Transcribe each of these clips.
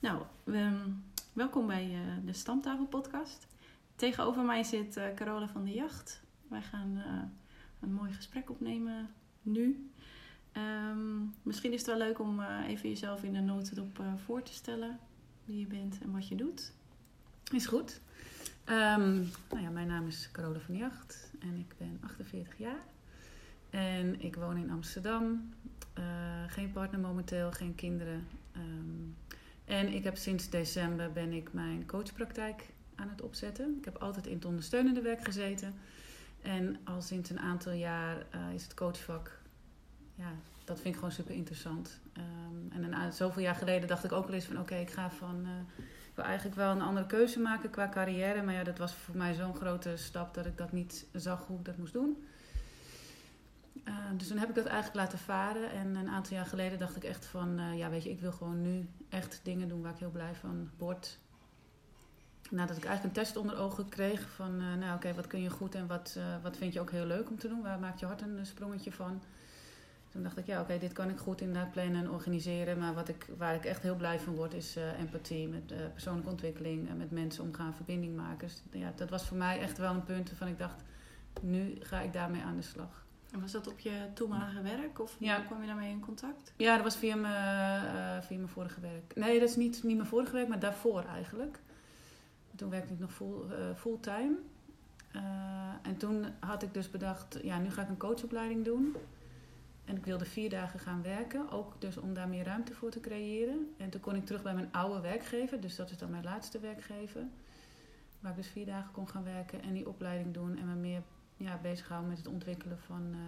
Nou, ehm, welkom bij uh, de Stamtafel podcast. Tegenover mij zit uh, Carola van de Jacht. Wij gaan uh, een mooi gesprek opnemen nu. Um, misschien is het wel leuk om even jezelf in de notendop voor te stellen. Wie je bent en wat je doet. Is goed. Um, nou ja, mijn naam is Carola van de Jacht en ik ben 48 jaar. En ik woon in Amsterdam. geen partner momenteel, geen kinderen. En ik heb sinds december ben ik mijn coachpraktijk aan het opzetten. Ik heb altijd in het ondersteunende werk gezeten. En al sinds een aantal jaar uh, is het coachvak, ja, dat vind ik gewoon super interessant. Um, en een, zoveel jaar geleden dacht ik ook wel eens van oké, ik ga van, uh, ik wil eigenlijk wel een andere keuze maken qua carrière. Maar ja, dat was voor mij zo'n grote stap dat ik dat niet zag hoe ik dat moest doen. Uh, dus toen heb ik dat eigenlijk laten varen. En een aantal jaar geleden dacht ik echt van, uh, ja weet je, ik wil gewoon nu echt dingen doen waar ik heel blij van word. Nadat ik eigenlijk een test onder ogen kreeg van, uh, nou oké, wat kun je goed en wat, wat vind je ook heel leuk om te doen? Waar maakt je hart een sprongetje van? Toen dacht ik, ja oké, dit kan ik goed inderdaad plannen en organiseren. Maar wat ik, waar ik echt heel blij van word is empathie, met persoonlijke ontwikkeling en met mensen omgaan, verbinding maken. Dus ja, dat was voor mij echt wel een punt waarvan ik dacht, nu ga ik daarmee aan de slag. En was dat op je toenmalige werk of ja. kwam je daarmee in contact? Ja, dat was via mijn, uh, via mijn vorige werk. Nee, dat is niet, niet mijn vorige werk, maar daarvoor eigenlijk. Toen werkte ik nog full, uh, fulltime. Uh, en toen had ik dus bedacht, ja, nu ga ik een coachopleiding doen. En ik wilde vier dagen gaan werken, ook dus om daar meer ruimte voor te creëren. En toen kon ik terug bij mijn oude werkgever, dus dat is dan mijn laatste werkgever. Waar ik dus vier dagen kon gaan werken en die opleiding doen en me meer ja, bezig houden met het ontwikkelen van, uh,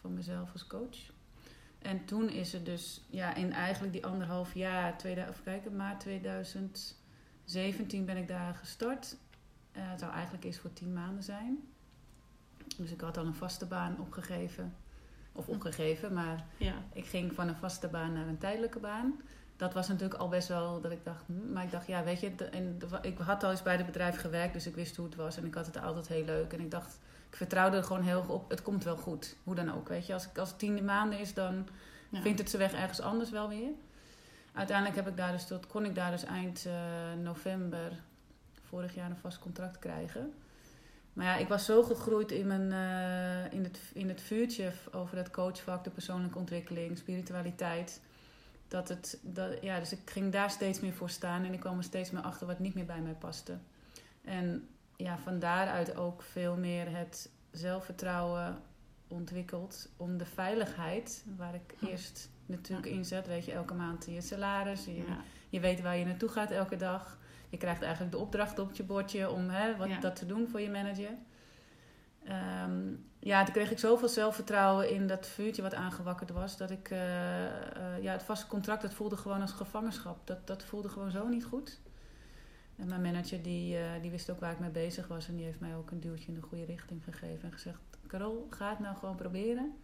van mezelf als coach. En toen is het dus, ja, in eigenlijk die anderhalf jaar, tweede, even kijken, maart 2017 ben ik daar gestart. Uh, het zou eigenlijk eerst voor tien maanden zijn. Dus ik had al een vaste baan opgegeven. Of opgegeven, maar ja. ik ging van een vaste baan naar een tijdelijke baan. Dat was natuurlijk al best wel dat ik dacht, hm, maar ik dacht, ja, weet je, en ik had al eens bij het bedrijf gewerkt, dus ik wist hoe het was en ik had het altijd heel leuk. En ik dacht, ik vertrouwde er gewoon heel op. Het komt wel goed. Hoe dan ook. Weet je, als, ik, als het tien maanden is, dan ja. vindt het zijn weg ergens anders wel weer. Uiteindelijk heb ik daar dus tot, kon ik daar dus eind uh, november vorig jaar een vast contract krijgen. Maar ja, ik was zo gegroeid in, mijn, uh, in, het, in het vuurtje over het coachvak, de persoonlijke ontwikkeling, spiritualiteit. Dat het, dat, ja, dus ik ging daar steeds meer voor staan en ik kwam er steeds meer achter wat niet meer bij mij paste. En ja, van daaruit ook veel meer het zelfvertrouwen ontwikkeld om de veiligheid, waar ik eerst natuurlijk inzet, weet je, elke maand je salaris, je, Ja. je weet waar je naartoe gaat elke dag. Je krijgt eigenlijk de opdracht op je bordje om hè, wat, Ja. dat te doen voor je manager. Ehm, ja, toen kreeg ik zoveel zelfvertrouwen in dat vuurtje wat aangewakkerd was, dat ik, eh, eh, ja, het vaste contract, dat voelde gewoon als gevangenschap. Dat, dat voelde gewoon zo niet goed. En mijn manager die, eh, die wist ook waar ik mee bezig was. En die heeft mij ook een duwtje in de goede richting gegeven. En gezegd, Carol, ga het nou gewoon proberen.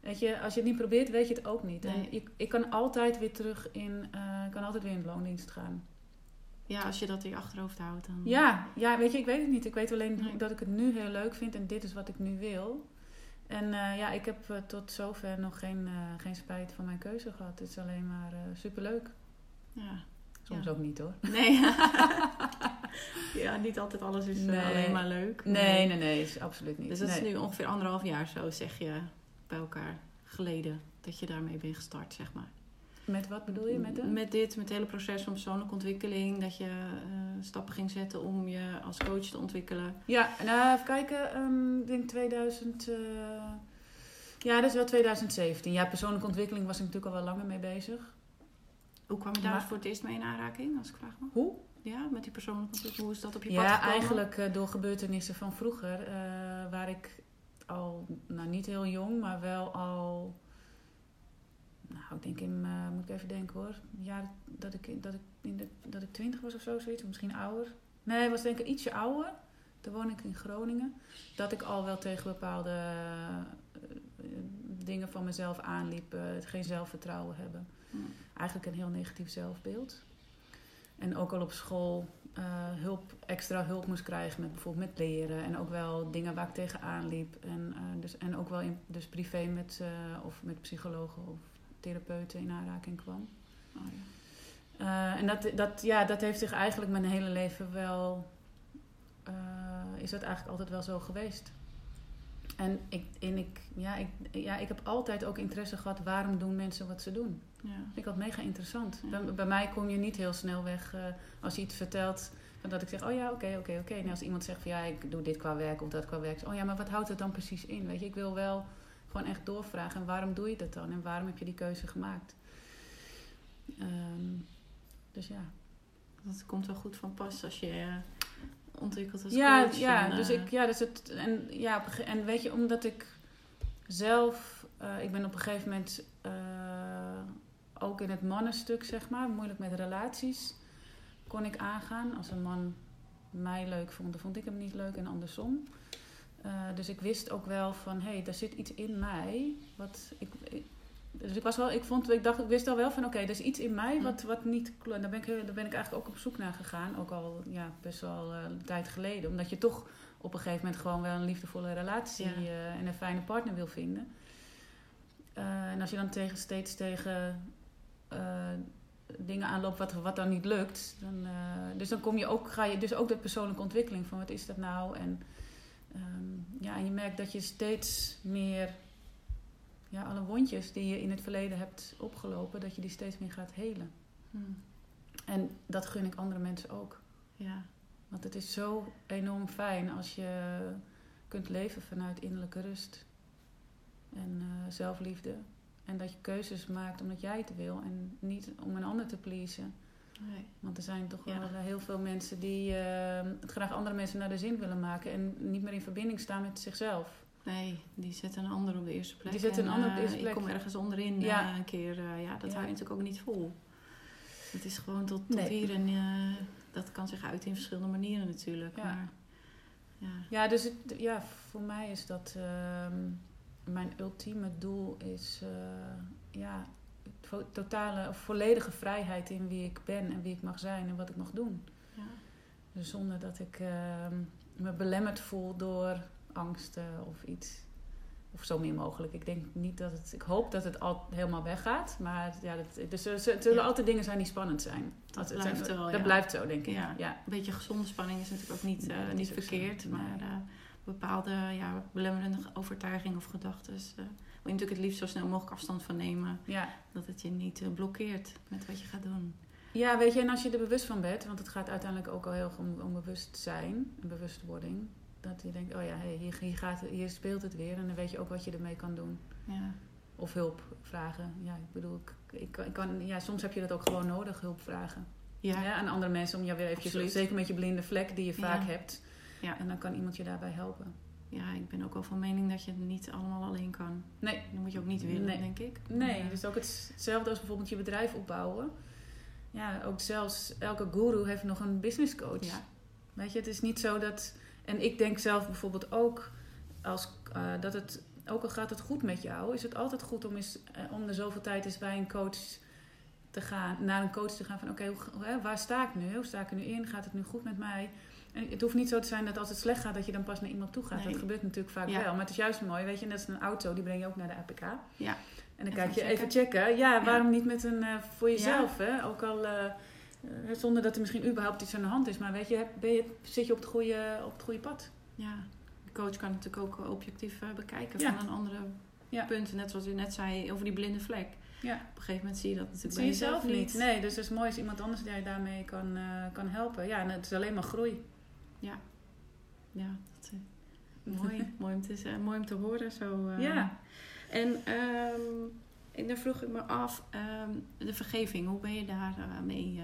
Weet je, als je het niet probeert, weet je het ook niet. En ik, ik kan altijd weer terug in, ik kan altijd weer in de loondienst gaan. Ja, als je dat in je achterhoofd houdt, dan... Ja, ja, weet je, ik weet het niet. Ik weet alleen Nee. dat ik het nu heel leuk vind. En dit is wat ik nu wil. En eh, ja, ik heb tot zover nog geen, geen spijt van mijn keuze gehad. Het is alleen maar superleuk. Ja. Soms Ja. ook niet hoor. Nee. ja, niet altijd alles is eh, Nee. alleen maar leuk. Nee, nee, nee, is absoluut niet. Dus dat Nee. is nu ongeveer anderhalf jaar zo, zeg je, bij elkaar geleden. Dat je daarmee bent gestart, zeg maar. Met wat bedoel je? Met de? Met dit, met het hele proces van persoonlijke ontwikkeling. Dat je eh, stappen ging zetten om je als coach te ontwikkelen. Ja, nou even kijken. ehm, ik denk 2000. eh, Ja, dat is wel 2017. Ja, persoonlijke ontwikkeling was ik natuurlijk al wel langer mee bezig. Hoe kwam je daar Maar- voor het eerst mee in aanraking, als ik vraag mag? Hoe? Ja, met die persoonlijke ontwikkeling. Hoe is dat op je pad Ja, gekomen? eigenlijk eh, door gebeurtenissen van vroeger. eh, waar ik al, nou niet heel jong, maar wel al. Nou, ik denk in, eh, moet ik even denken hoor. Ja, dat ik, dat ik, in de, dat ik twintig was of zo, zoiets. of Misschien ouder. Nee, was denk ik ietsje ouder. Toen woon ik in Groningen. Dat ik al wel tegen bepaalde dingen van mezelf aanliep. geen zelfvertrouwen hebben. Eigenlijk een heel negatief zelfbeeld. En ook al op school eh, hulp, extra hulp moest krijgen met bijvoorbeeld met leren. En ook wel dingen waar ik tegenaan liep. En, eh, dus, en ook wel in, dus privé met, eh, of met psychologen of therapeuten in aanraking kwam. Oh, ja. En dat, dat, ja, dat heeft zich eigenlijk mijn hele leven wel... is dat eigenlijk altijd wel zo geweest. En ik, en ik, ja, ik, ja, ik heb altijd ook interesse gehad... waarom doen mensen wat ze doen? Ja. vind ik altijd mega interessant. Ja. Bij, bij mij kom je niet heel snel weg eh, als je iets vertelt. Dat ik zeg, oh ja, oké, oké, oké. En als iemand zegt van ja, ik doe dit qua werk of dat qua werk. Oh ja, maar wat houdt het dan precies in? Weet je, ik wil wel gewoon echt doorvragen. En waarom doe je dat dan? En waarom heb je die keuze gemaakt? Ehm, dus ja. Dat komt wel goed van pas als je ontwikkelt als Ja, coach. ja, en, dus eh, ik, ja, dus het, en, ja, en weet je, omdat ik zelf, eh, ik ben op een gegeven moment eh, ook in het mannenstuk, zeg maar, moeilijk met relaties, kon ik aangaan. Als een man mij leuk vond, dan vond ik hem niet leuk en andersom. Dus ik wist ook wel van, hé, hey, er zit iets in mij. Wat ik, ik- dus ik was wel, ik vond, ik dacht, ik wist al wel van, oké, er is iets in mij wat, wat niet klopt. Daar ben, ik, daar ben ik eigenlijk ook op zoek naar gegaan. Ook al, ja, best wel eh, een tijd geleden. Omdat je toch op een gegeven moment gewoon wel een liefdevolle relatie Ja. eh, en een fijne partner wil vinden. Eh, en als je dan tegen, steeds tegen dingen aanloopt wat, wat dan niet lukt. Dan, dus dan kom je ook, ga je dus ook de persoonlijke ontwikkeling van wat is dat nou? En, ehm, ja, en je merkt dat je steeds meer ja, alle wondjes die je in het verleden hebt opgelopen, dat je die steeds meer gaat helen. hmm, En dat gun ik andere mensen ook. ja. Want het is zo enorm fijn als je kunt leven vanuit innerlijke rust en eh, zelfliefde. En dat je keuzes maakt omdat jij het wil en niet om een ander te pleasen. Nee. Want er zijn toch Ja. wel eh, heel veel mensen die het graag andere mensen naar de zin willen maken en niet meer in verbinding staan met zichzelf. Nee, die zetten een ander op de eerste plek. Die En, een ander op de eh, eerste plek. Ik kom ergens onderin Ja. eh, een keer. eh, ja, dat Ja. hou je natuurlijk ook niet vol. Het is gewoon tot, tot Nee. hier en dat kan zich uiten in verschillende manieren natuurlijk. Ja. Maar, ja. Ja, dus het, ja, voor mij is dat ehm, mijn ultieme doel is eh, ja, totale of volledige vrijheid in wie ik ben en wie ik mag zijn en wat ik mag doen. Ja. Dus zonder dat ik ehm, me belemmerd voel door angsten of iets. Of zo min mogelijk. Ik denk niet dat het. Ik hoop dat het al helemaal weggaat. Maar ja, dat, dus er zullen Ja. altijd dingen zijn die spannend zijn. Dat blijft zijn- wel, Dat ja. blijft zo, denk ik. Ja. Ja. Een beetje gezonde spanning is natuurlijk ook niet, Nee, eh, niet verkeerd. Nee. Maar eh, bepaalde ja, belemmerende overtuigingen of gedachten. eh wil je natuurlijk het liefst zo snel mogelijk afstand van nemen. ja. Dat het je niet blokkeert met wat je gaat doen. Ja, weet je, en als je er bewust van bent, want het gaat uiteindelijk ook al heel om, om bewustzijn, en bewustwording. Dat je denkt, oh ja, hey, hier, hier, gaat, hier speelt het weer en dan weet je ook wat je ermee kan doen. Ja. Of hulp vragen. Ja, ik bedoel, ik, ik, kan- ik kan, ja, soms heb je dat ook gewoon nodig, hulp vragen. Ja. Ja. aan andere mensen om jou weer eventjes, zeker met je blinde vlek die je vaak Ja. hebt. Ja. En dan kan iemand je daarbij helpen. ja, ik ben ook wel van mening dat je het niet allemaal alleen kan. Nee, Dat moet je ook niet willen, Nee. denk ik. nee, dus ook het- hetzelfde als bijvoorbeeld je bedrijf opbouwen. Ja, ook zelfs elke guru heeft nog een business coach. Ja. Weet je, het is niet zo dat. En ik denk zelf bijvoorbeeld ook als eh, dat het. Ook al gaat het goed met jou, is het altijd goed om, eens, eh, om de zoveel tijd eens bij een coach te gaan, naar een coach te gaan van oké, waar sta ik nu? Hoe sta ik er nu in? Gaat het nu goed met mij? En het hoeft niet zo te zijn dat als het slecht gaat, dat je dan pas naar iemand toe gaat. Nee. Dat gebeurt natuurlijk vaak Ja. wel. Maar het is juist mooi, weet je, net als een auto, die breng je ook naar de APK. Ja. En dan Even kijk je checken. even checken. Ja, waarom niet met een eh, voor jezelf, Ja. hè? Ook al eh, zonder dat er misschien überhaupt iets aan de hand is. Maar weet je, ben je zit je op het goede, op het goede pad? Ja. De coach kan natuurlijk ook objectief eh, bekijken Ja. van een andere Ja. punt. Net zoals u net zei over die blinde vlek. Ja. Op een gegeven moment zie je dat natuurlijk Dat bij zie je zelf niet. Nee, dus het is mooi als iemand anders die je daarmee kan, eh, kan helpen. Ja, en het is alleen maar groei. Ja, dat, eh, mooi. mooi, om te, mooi om te horen. Zo. Ja. En ehm, en dan vroeg ik me af, ehm, de vergeving, hoe ben je daar eh, mee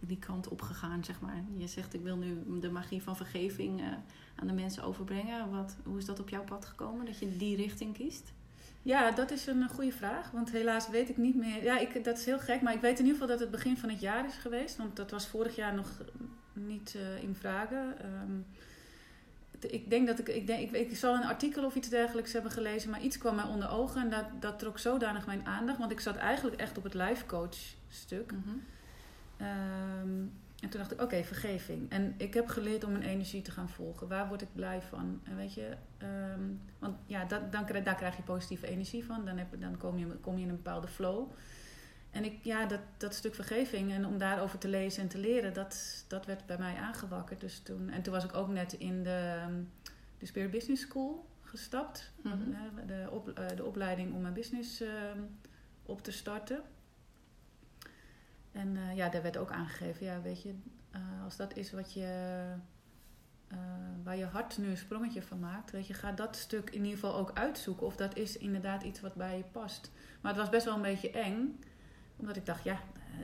die kant op gegaan, zeg maar? Je zegt, ik wil nu de magie van vergeving eh, aan de mensen overbrengen. Wat, hoe is dat op jouw pad gekomen, dat je die richting kiest? Ja, dat is een goede vraag. Want helaas weet ik niet meer. Ja, ik, dat is heel gek. Maar ik weet in ieder geval dat het begin van het jaar is geweest. Want dat was vorig jaar nog niet eh, in vragen. Ehm, ik denk dat ik, ik, denk, ik, ik zal een artikel of iets dergelijks hebben gelezen. Maar iets kwam mij onder ogen. En dat, dat trok zodanig mijn aandacht. Want ik zat eigenlijk echt op het life coach stuk. Ehm, en toen dacht ik, oké, vergeving. En ik heb geleerd om mijn energie te gaan volgen. Waar word ik blij van? En weet je, ehm, want ja, dat, dan, daar krijg je positieve energie van. Dan, heb, dan kom, je, kom je in een bepaalde flow. en ik, ja, dat, dat stuk vergeving en om daarover te lezen en te leren, dat, dat werd bij mij aangewakkerd. Dus toen, en toen was ik ook net in de, de Spirit Business School gestapt. Mhm. Eh, de, op, eh, de opleiding om mijn business op te starten. En eh, ja, daar werd ook aangegeven, ja, weet je, eh, als dat is wat je, eh, waar je hart nu een sprongetje van maakt, weet je, ga dat stuk in ieder geval ook uitzoeken of dat is inderdaad iets wat bij je past. Maar het was best wel een beetje eng, omdat ik dacht, ja,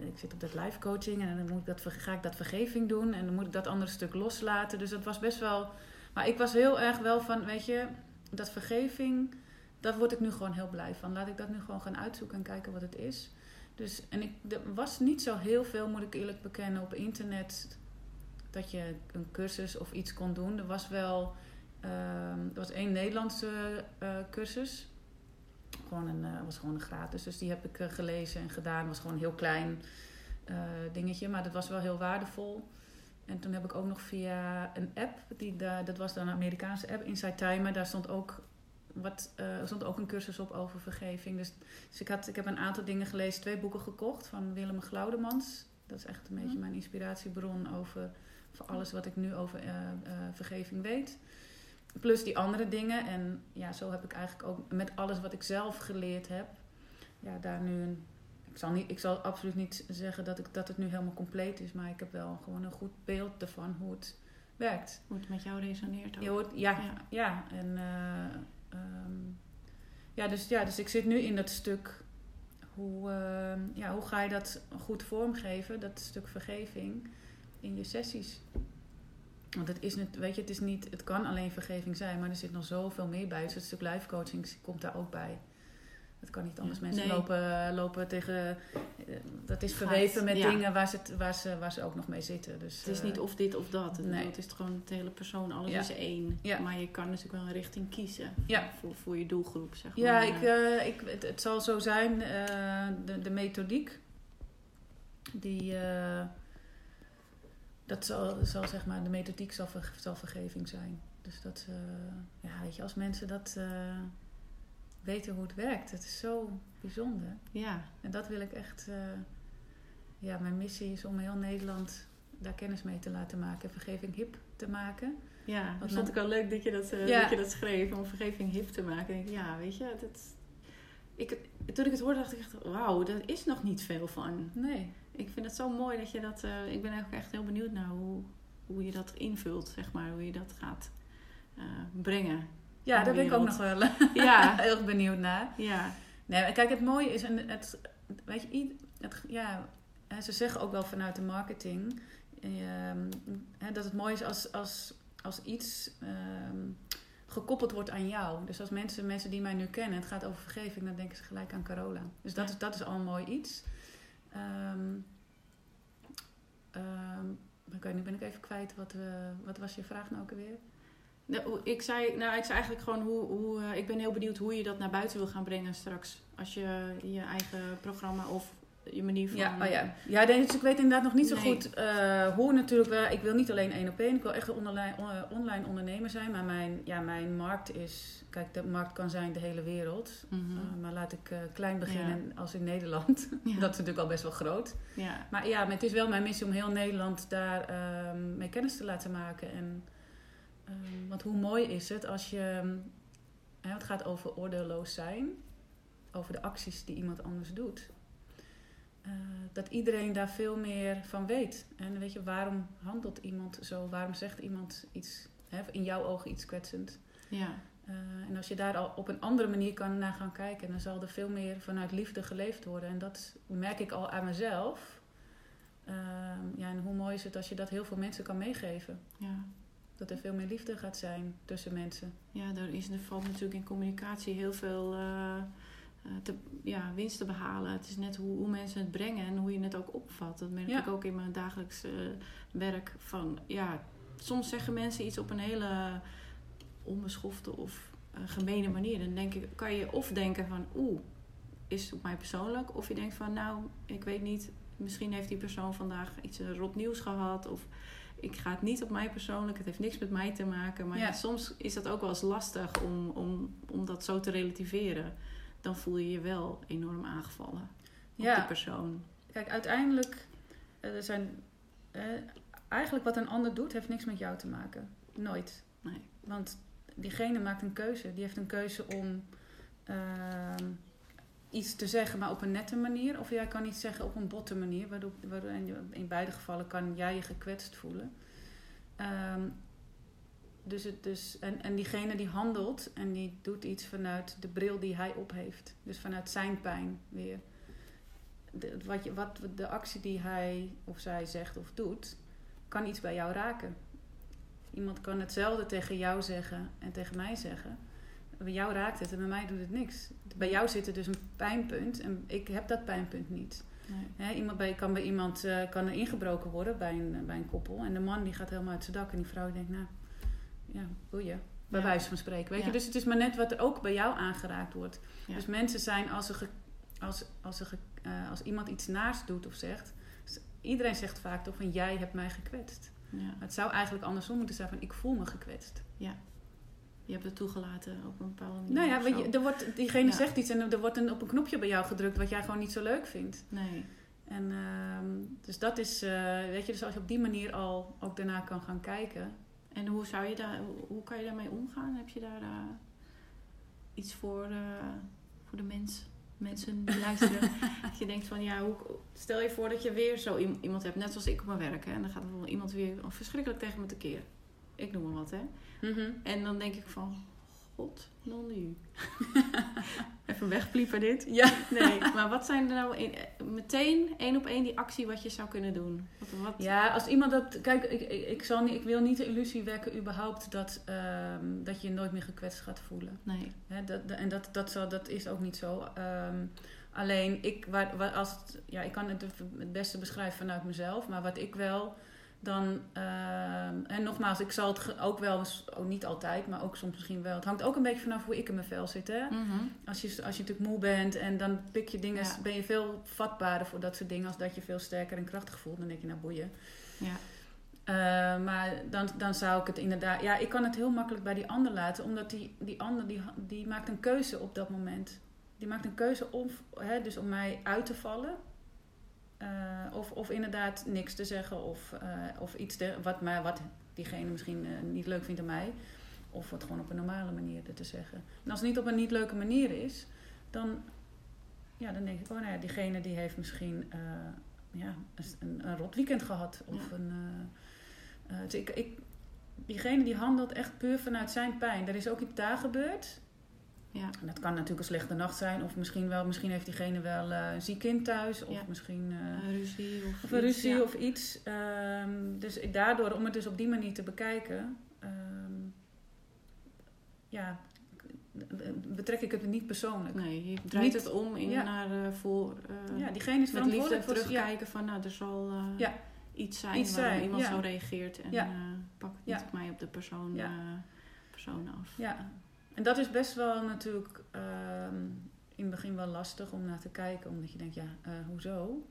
ik zit op dat life coaching en dan moet ik dat, ga ik dat vergeving doen en dan moet ik dat andere stuk loslaten. Dus dat was best wel, maar ik was heel erg wel van, weet je, dat vergeving, daar word ik nu gewoon heel blij van. Laat ik dat nu gewoon gaan uitzoeken en kijken wat het is. Dus, en ik, er was niet zo heel veel, moet ik eerlijk bekennen, op internet dat je een cursus of iets kon doen. Er was wel, ehm, er was één Nederlandse eh, cursus. Gewoon een, eh, was gewoon een gratis. Dus die heb ik eh, gelezen en gedaan. was gewoon een heel klein dingetje, maar dat was wel heel waardevol. En toen heb ik ook nog via een app, die dat was dan een Amerikaanse app, Inside Timer, daar stond ook, wat, eh, er stond ook een cursus op over vergeving. Dus, dus ik, had, ik heb een aantal dingen gelezen, twee boeken gekocht van Willem Glaudemans. Dat is echt een beetje Mhm. mijn inspiratiebron over voor alles wat ik nu over eh, eh, vergeving weet. Plus die andere dingen. En ja, zo heb ik eigenlijk ook met alles wat ik zelf geleerd heb, ja, daar nu een. Ik zal, niet, ik zal absoluut niet zeggen dat, ik, dat het nu helemaal compleet is, maar ik heb wel gewoon een goed beeld ervan hoe het werkt. Hoe het met jou resoneert ook. Ja, Ja. ja. en, ehm, ja, dus, ja, dus ik zit nu in dat stuk. Hoe, ehm, ja, hoe ga je dat goed vormgeven, dat stuk vergeving, in je sessies? Want het is, net, weet je, het is niet, het kan alleen vergeving zijn, maar er zit nog zoveel meer bij. Dus het stuk life coaching komt daar ook bij. Dat kan niet anders. Mensen nee. lopen, lopen tegen. eh, Dat is verweven met ja. dingen waar ze, het- waar, ze, waar ze ook nog mee zitten. Dus, Het is eh, niet of dit of dat. Nee. Het is gewoon de hele persoon, alles Ja. is één. Ja. Maar je kan natuurlijk wel een richting kiezen Ja. voor, voor je doelgroep, zeg maar. Ja, ik, eh, ik, het, het zal zo zijn, de, de methodiek, die, dat zal, zal zeg maar, de methodiek zal, ver- zal vergeving zijn. Dus dat, ja, weet je, als mensen dat weten hoe het werkt, het is zo bijzonder. Ja, En dat wil ik echt, eh, ja, mijn missie is om heel Nederland daar kennis mee te laten maken, vergeving hip te maken. ja. dat vond ik wel leuk dat je dat, eh, Ja. dat, je dat schreef om vergeving hip te maken. Ik ja, weet je, dat, ik, toen ik het hoorde dacht ik echt, wauw, daar is nog niet veel van. Nee. Ik vind het zo mooi dat je dat, eh, ik ben eigenlijk echt heel benieuwd naar hoe, hoe je dat invult, zeg maar, hoe je dat gaat brengen. Ja, daar ben ik ook nog wel Ja, heel erg benieuwd naar. ja, Nee, kijk, het mooie is, en het, weet je, het, ja, ze zeggen ook wel vanuit de marketing, ehm, dat het mooi is als, als, als iets ehm, gekoppeld wordt aan jou. Dus als mensen, mensen die mij nu kennen, het gaat over vergeving, dan denken ze gelijk aan Carola. Dus dat, Ja. is, dat is al een mooi iets. Ehm, Oké, nu ben ik even kwijt. Wat, we, wat was je vraag nou ook alweer? Nou, ik zei, nou, ik zei eigenlijk gewoon hoe, hoe eh, ik ben heel benieuwd hoe je dat naar buiten wil gaan brengen straks. Als je je eigen programma of je manier van. Ja, oh ja. ja dus ik weet inderdaad nog niet zo Nee. goed eh, hoe natuurlijk. Ik wil niet alleen één op één. Ik wil echt een online, on- online ondernemer zijn. Maar mijn, ja, mijn markt is... Kijk, de markt kan zijn de hele wereld. Mhm. Eh, maar laat ik eh, klein beginnen als in Nederland. Ja. Dat is natuurlijk al best wel groot. ja. Maar ja, maar het is wel mijn missie om heel Nederland daar ehm, mee kennis te laten maken. En, ehm, want hoe mooi is het als je... Hè, het gaat over oordeelloos zijn. Over de acties die iemand anders doet. Eh, dat iedereen daar veel meer van weet. En weet je, waarom handelt iemand zo? Waarom zegt iemand iets, hè, in jouw ogen iets kwetsend? ja. Eh, en als je daar al op een andere manier kan naar gaan kijken, dan zal er veel meer vanuit liefde geleefd worden. En dat merk ik al aan mezelf. Ehm, ja, en hoe mooi is het als je dat heel veel mensen kan meegeven? ja. Dat er veel meer liefde gaat zijn tussen mensen. Ja, er, is, er valt natuurlijk in communicatie heel veel eh, eh, te, ja, winst te behalen. Het is net hoe, hoe mensen het brengen en hoe je het ook opvat. Dat merk Ja. ik ook in mijn dagelijks eh, werk. Van, ja, soms zeggen mensen iets op een hele onbeschofte of eh, gemene manier. Dan denk ik, kan je of denken van oeh, is het op mij persoonlijk? Of je denkt van nou, ik weet niet, misschien heeft die persoon vandaag iets rot nieuws gehad. Of ik ga het niet op mij persoonlijk, het heeft niks met mij te maken. Maar Ja. soms is dat ook wel eens lastig om, om, om dat zo te relativeren. Dan voel je je wel enorm aangevallen. op Ja. die persoon. Kijk, uiteindelijk, eh, er zijn, eh, eigenlijk wat een ander doet, heeft niks met jou te maken. Nooit. Nee. Want diegene maakt een keuze. Die heeft een keuze om ehm, iets te zeggen, maar op een nette manier. Of jij kan iets zeggen op een botte manier. Waardoor, waardoor in beide gevallen kan jij je gekwetst voelen. Ehm, dus het, dus, en, en diegene die handelt en die doet iets vanuit de bril die hij op heeft. Dus vanuit zijn pijn weer. De, wat je, wat de actie die hij of zij zegt of doet, kan iets bij jou raken. Iemand kan hetzelfde tegen jou zeggen en tegen mij zeggen. Bij jou raakt het en bij mij doet het niks. Bij jou zit er dus een pijnpunt en ik heb dat pijnpunt niet. Nee. Hè, iemand bij, kan bij iemand eh, kan er ingebroken worden bij een, bij een koppel. En de man die gaat helemaal uit zijn dak. En die vrouw denkt, nou, ja, boeien. Bij Ja. wijze van spreken. Weet Ja. je? Dus het is maar net wat er ook bij jou aangeraakt wordt. Ja. Dus mensen zijn, als, ze als, als, ze eh, als iemand iets naars doet of zegt... Iedereen zegt vaak toch van, jij hebt mij gekwetst. Ja. Het zou eigenlijk andersom moeten zijn van, ik voel me gekwetst. Je hebt het toegelaten op een bepaalde manier. Nou ja, weet je, er wordt, diegene Ja. zegt iets en er wordt een, op een knopje bij jou gedrukt... wat jij gewoon niet zo leuk vindt. Nee. En ehm, dus dat is, eh, weet je, dus als je op die manier al ook daarna kan gaan kijken. En hoe, zou je daar, hoe- kan je daarmee omgaan? Heb je daar eh, iets voor, eh, voor de mens, mensen die luisteren? dat je denkt van, ja, hoe, stel je voor dat je weer zo iem- iemand hebt, net zoals ik op mijn werk. Hè, en dan gaat bijvoorbeeld iemand weer verschrikkelijk tegen me tekeer. Ik noem maar wat, hè. En dan denk ik van, god, non nu. Even wegpliepen dit. Ja. Nee, maar wat zijn er nou in, meteen één op één die actie wat je zou kunnen doen? Wat, wat, Ja, als iemand dat. Kijk, ik, ik, ik, zal niet, ik wil niet de illusie wekken, überhaupt, dat, ehm, dat je je nooit meer gekwetst gaat voelen. Nee. Hè, dat, en dat, dat, zal, dat is ook niet zo. Ehm, alleen, ik, waar, waar, als het, ja, ik kan het het beste beschrijven vanuit mezelf, maar wat ik wel dan. ehm, en nogmaals, ik zal het ook wel eens, ook niet altijd, maar ook soms misschien wel. Het hangt ook een beetje vanaf hoe ik in mijn vel zit. Hè? Mhm. Als je, als je natuurlijk moe bent en dan pik je dingen, Ja. ben je veel vatbaarder voor dat soort dingen als dat je veel sterker en krachtig voelt. Dan denk je, nou boeien. Ja. Eh, maar dan, dan zou ik het inderdaad... Ja, ik kan het heel makkelijk bij die ander laten. Omdat die, die ander die, die maakt een keuze op dat moment. Die maakt een keuze om, hè, dus om mij uit te vallen. Eh, of, of inderdaad niks te zeggen. Of, eh, of iets te, wat, mij, wat diegene misschien eh, niet leuk vindt aan mij. Of het gewoon op een normale manier te zeggen. En als het niet op een niet leuke manier is... Dan, ja, dan denk ik, oh nou ja, diegene die heeft misschien... ja, een, een rot weekend gehad. Of Ja. een... dus ik, ik, diegene die handelt echt puur vanuit zijn pijn. Er is ook iets daar gebeurd. Ja. En dat kan natuurlijk een slechte nacht zijn. Of misschien, wel, misschien heeft diegene wel eh, een ziek kind thuis. Of Ja. misschien eh, Een ruzie of, of een iets, ruzie ja. of iets. Ehm, dus daardoor, om het dus op die manier te bekijken... ehm, ja, betrek ik het niet persoonlijk. Nee, je draait Niet- het om in ja. naar eh, voor ja, diegene is verantwoordelijk voor... Terugkijken van nou, er zal iets zijn Iets zijn, iemand zo reageert en pak het niet op mij op de persoon, persoon af. Ja, en dat is best wel natuurlijk ehm, in het begin wel lastig om naar te kijken. Omdat je denkt, ja, eh, hoezo?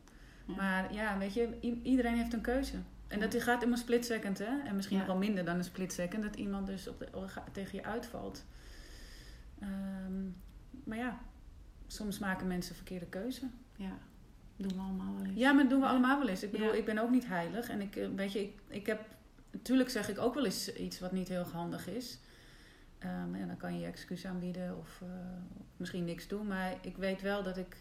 Ja. Maar ja, weet je, iedereen heeft een keuze. En dat gaat in een split second, hè? En misschien Ja. nog wel minder dan een split second. Dat iemand dus op de, tegen je uitvalt. Ehm, maar ja, soms maken mensen verkeerde keuze. ja, doen we allemaal wel eens. Ja, maar dat doen we allemaal wel eens. Ik bedoel, Ja. ik ben ook niet heilig. En ik, eh, weet je, ik, ik heb... Natuurlijk zeg ik ook wel eens iets wat niet heel handig is. Ehm, en dan kan je je excuus aanbieden of eh, misschien niks doen. Maar ik weet wel dat ik